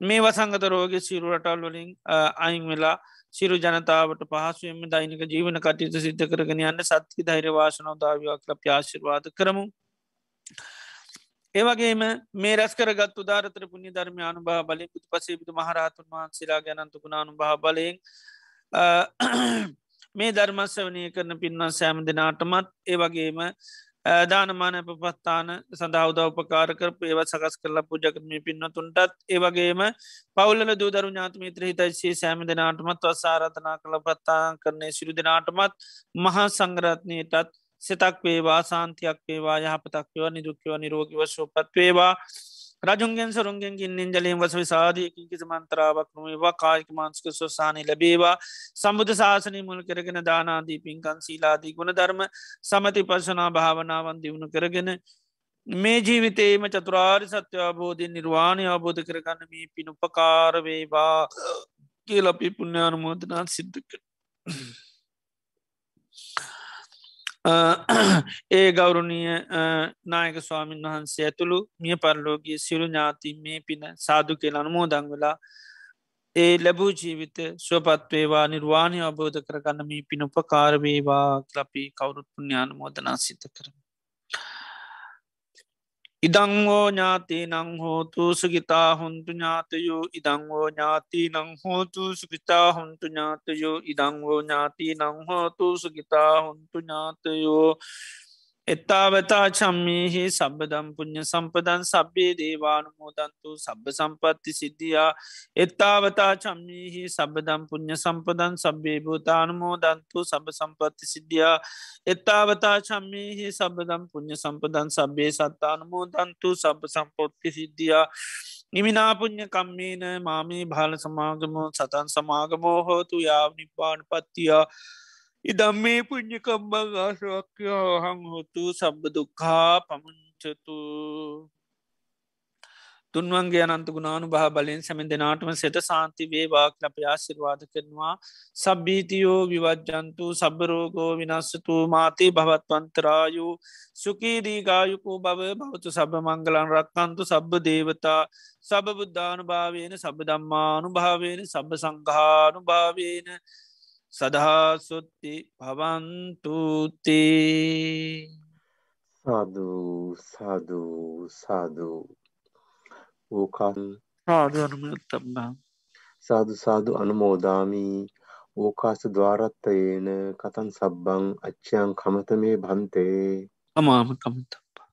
මේ වසංගත රෝග සිරු රටල් වලින් අයින් වෙලා සිරු ජනතාවට පහසුවම දෛනික ජීවන කටයුතු සිද්ධ කරගෙන යන්න සත්ති ධෛරවාශනව දාවයක් ලප ආශිර්වාද කරමු. ඒවගේම මේ රැස් කරගත් උදාරතර පුුණි ධර්මය අනුභා බලය පුතු පසේබිතු මහරහතුන් වහන්සේලා ගැනන්තුකුණ අනුභා බලයෙන් මේ ධර්මස්ස වනය කරන පින්වන් සෑම දෙනාටමත් ඒවගේම දානමාන පපත්තාන සඳහා උදවපකාර කරපු ඒවත් සකස් කරලා පුජකරමය පින්නතුන්ටත් ඒවගේම පවුල දූදරු ඥාතමිත්‍ර හිතයිසේ සෑම දෙනාටමත් වස්සාරතනා කළ පත්තාන් කරන්නේ සිරු දෙනාටමත් මහා සංගරත්නයටත් සෙතක් වේවා සාන්තියක් වේවා යහපතක් වේවා නිදුක්කව නිරෝගිව ශෝපත් වේවා. රජුන්ගෙන් සරුන්ගෙන් ගින්නෙන් ජලයෙන් වස සාධයකින් කිසි මන්තරාවක් නොවේවා කායික මාන්ස්ක සොස්සානය ලැබේවා සම්බුධ ශාසනය මුල් කරගෙන දානාදී පින්කන් සීලාදී ගුණ ධර්ම සමති පශනා භාවනාවන් දියුණු කරගෙන මේ ජීවිතේම චතුරාරි සත්‍ය අබෝධය නිර්වාණය අවබෝධ කරගන්න මේ පිනුපකාරවේවා කියලපි පුුණ්‍යානුමෝදනාත් සිද්ධක. ඒ ගෞරුණිය නායක ස්වාමීන් වහන්සේ ඇතුළු මිය පරලෝගිය සිරු ඥාති මේ පින සාදු කියල අනුමෝදං වෙලා ඒ ලැබූ ජීවිත ස්වපත්වේවා නිර්වාණය අවබෝධ කරගන්න මේ පින උපකාරවේවා ලපි කවුරුත් පුුණ්‍යාන මෝදනා සිත කරම. ඉදංවෝ ඥාති නං හෝතු සුගිතා හොන්තු ඥාතයෝ ඉදංවෝ ඥාති නං හෝතු සුගිතා හොන්තු ඥාතයෝ ඉදංවෝ ඥාති නං හෝතු සුගිතා හොන්තු ඥාතයෝ එත්තාවතා චම්මීහි සබදම් පුුණ්්‍ය සම්පදන් සබ්බේ දේවානුමෝදන්තු සබ්බ සම්පත්ති සිද්ධියා. එත්තාවතා චම්මීහි සබදම් පුුණ්්‍ය සම්පදන් සබ්බේ භූතානුමෝදන්තු සබ සම්පත්ති සිද්ධියා. එත්තාවතා චම්මීහි සබදම් පුුණ්්‍ය සම්පදන් සබ්බේ සත්තානුමෝදන්තු සබ සම්පොත්ති සිද්ධියා. නිමිනාපුං්ඥ කම්මීන මාමී භාල සමාගමෝ සතන් සමාගමෝ හෝතු යාව නිපාන පත්තියා ඉදම් මේ පුං්ඥ කම්බං ආශවක්‍යෝ හං හොතු සබ්බ දුක්හා පමුංචතු තුන්වන්ගේ අනන්ත ගුණානු භා බලයෙන් සැමෙන් දෙනාටම සෙත සාන්ති වේවාක් ලප ආශිර්වාද කරනවා. සබ්බීතියෝ විවජ්ජන්තු සබරෝගෝ විනස්සතු මාතේ භවත්වන්තරායු. සුකීදීගායුකෝ බව භවතු සබ මංගලන් රක්කන්තු සබ්බ දේවතා. සබ බුද්ධානු භාවයන සබ දම්මානු භාවයන සබ සංඝානු භාවයන සදහාසුත්ති පවන්තුතේ
සාධූ සාධූ සාධූ ඕකල්
ආදනමතබා
සාධු සාධු අනුමෝදාමී. ඕකාස ද්වාරත්තයේන කතන් සබ්බං අච්චයන් කමතමේ භන්තේ.
අමාම කමතබ්බා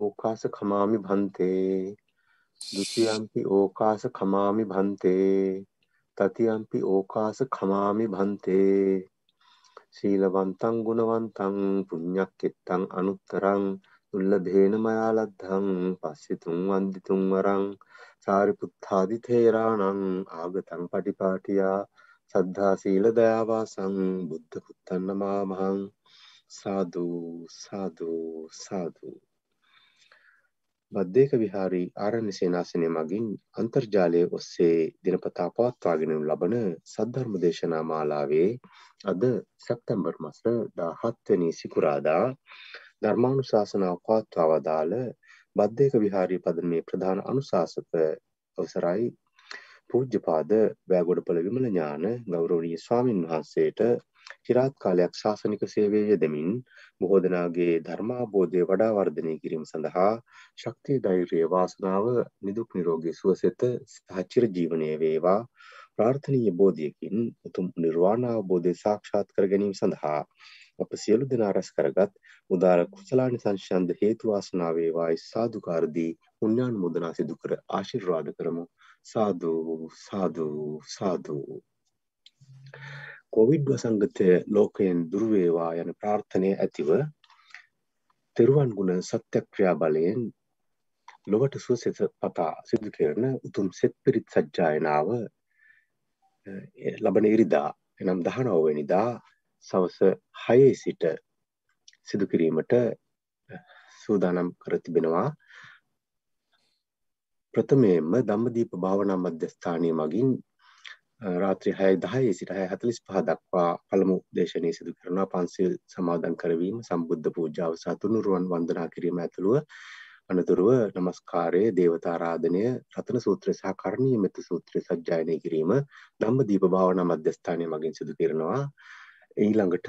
ඕකාස කමාමි භන්තේ. දුතියම්පි ඕකාස කමාමි භන්තේ තතියම්පි ඕකාස කමාමි භන්තේ. ශීලවන්තං ගුණවන්තං පුඤ්ඥක් එත්තං අනුත්තරං උල්ල භේන මයාලද්ධං පස්සිතුන් වන්දිතුන් වරං සාරිපුත්තාදි තේරානං ආගතං පටිපාටියා සද්ධා සීල දයාවාසං බුද්ධ පුත්තන්නමා මහං. සාධූ සාධූ සාධූ බද්ධයක විහාරී ආරණ්‍ය සේනාසනය මගින් අන්තර්ජාලය ඔස්සේ දිනපතා පවත්වාගෙන ලබන සද්ධර්ම දේශනා මාලාවේ අද සැප්තැම්බර් මස 17 වෙනි සිකුරාදා ධර්මානුශාසනාව පවත්වා වදාළ බද්ධයක විහාරී පදමේ ප්‍රධාන අනුශාසක අවසරයි. පූජ්‍යපාද වැෑගොඩපළ විමල ඥාන ගෞරවනීය ස්වාමින් වහන්සේට චිරාත් කාලයක් ශාසනික සේවය යෙදමින් බොහෝ දෙනාගේ ධර්මාබෝධය වඩා වර්ධනය කිරීම සඳහා ශක්තිය ධෛර්යය වාසනාව නිදුක් නිරෝගී සුවසෙත සහ චිර ජීවනය වේවා. ප්‍රාර්ථනීය බෝධියකින් උතුම් නිර්වාණ අවබෝධය සාක්ෂාත් කර ගැනීම සඳහා අප සියලු දෙනා රැස් කරගත් උදාර කුසලානි සංශන්ද හේතු වාසනා වේවායි සාදුකාර දී පුණ්‍යානුමෝදනා සිදු කර ආශිර්වාද කරමු. සාදු සාදු සාදු. කොවිඩ් වසංගතය ලෝකයෙන් දුරු වේවා යන ප්‍රාර්ථනය ඇතිව තෙරුවන් ගුණ සත්‍යක්‍රියා බලයෙන් ලොවට සුවසෙත පතා සිදු කරන උතුම් සෙත් පිරිත් සජ්ජායනාව ලබන ඉරිදා එනම් දහනවවැනිදා සවස හයේ සිට සිදු කිරීමට සූදානම් කර තිබෙනවා. ප්‍රථමයෙන්ම ධම්මදීප භාවනා මධ්‍යස්ථානය මගින් රාත්‍රී හය දහයේ සිට හය හතලිස් පහ දක්වා පළමු දේශනය සිදු කරනවා. පන්සිල් සමාදන් කරවීම සම්බුද්ධ පූජාව සහ තුනුරුවන් වන්දනා කිරීම ඇතුළුව අනතුරුව නමස්කාරය දේවතාරාධනය රතන සූත්‍රය සහ කරණීය මෙත්ත සූත්‍රය සජ්ජායනය කිරීම ධම්මදීප භාවනා මධ්‍යස්ථානය මගින් සිදු කරනවා. ඊළඟට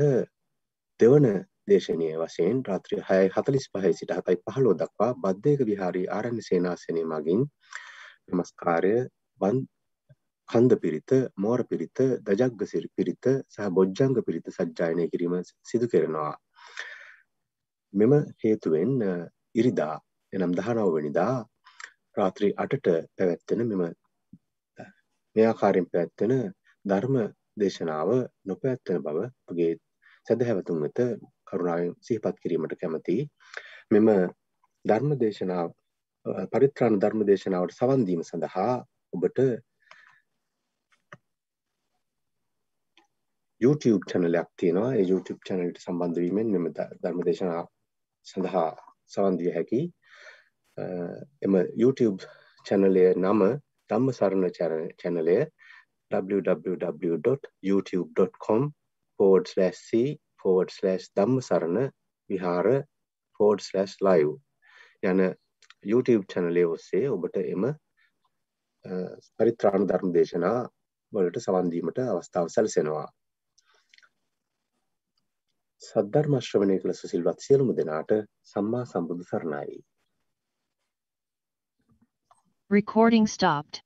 දෙවන දේශනය වශයෙන් රාත්‍රී හයයි හතලිස් පහයි සිට හතයි පහලෝ දක්වා බද්ධයක විහාරී ආරණ්‍ය සේනාසනය මගින් නමස්කාරය වන් කන්ද පිරිත මෝර පිරිත දජග්ග සිරි පිරිත සහ බොජ්ජංග පිරිත සජ්ජායනය කිරීම සිදු කරනවා. මෙම හේතුවෙන් ඉරිදා එනම් දහනවවැනිදා රාත්‍රී අටට පැවැත්වෙන මෙම මෙයාකාරෙන් පැවැත්වෙන ධර්ම දේශනාව නොපැවැත්වෙන බව අපගේ සැදැහැවතුන් වෙත කරුණාවෙන් සිහිපත් කිරීමට කැමති. මෙම ධර්ම දේශනාව පරිත්‍රාණ ධර්ම දේශනාවට සවන් දීම සඳහා ඔබට YouTube channelයක් තියෙනවා. ඒ YouTube channel එකට සම්බන්ධ වීමෙන් මෙම ධර්ම දේශනා සඳහා සවන් දිය හැකි. එම YouTube channel නම ධම්ම සරණ channel www.youtube.com forward slash c forward slash ධම්ම සරණ විහාර forward slash live යන YouTube channel ඔස්සේ ඔබට එම පරිත්‍රාණ ධර්ම දේශනා වලට සවන් දීමට අවස්ථාව සැලසෙනවා. සද්ධර්ම ශ්‍රවණය කළ සුසිල්වත් සියලුම දෙනාට සම්මා සම්බුදු සරණයි
Recording stopped.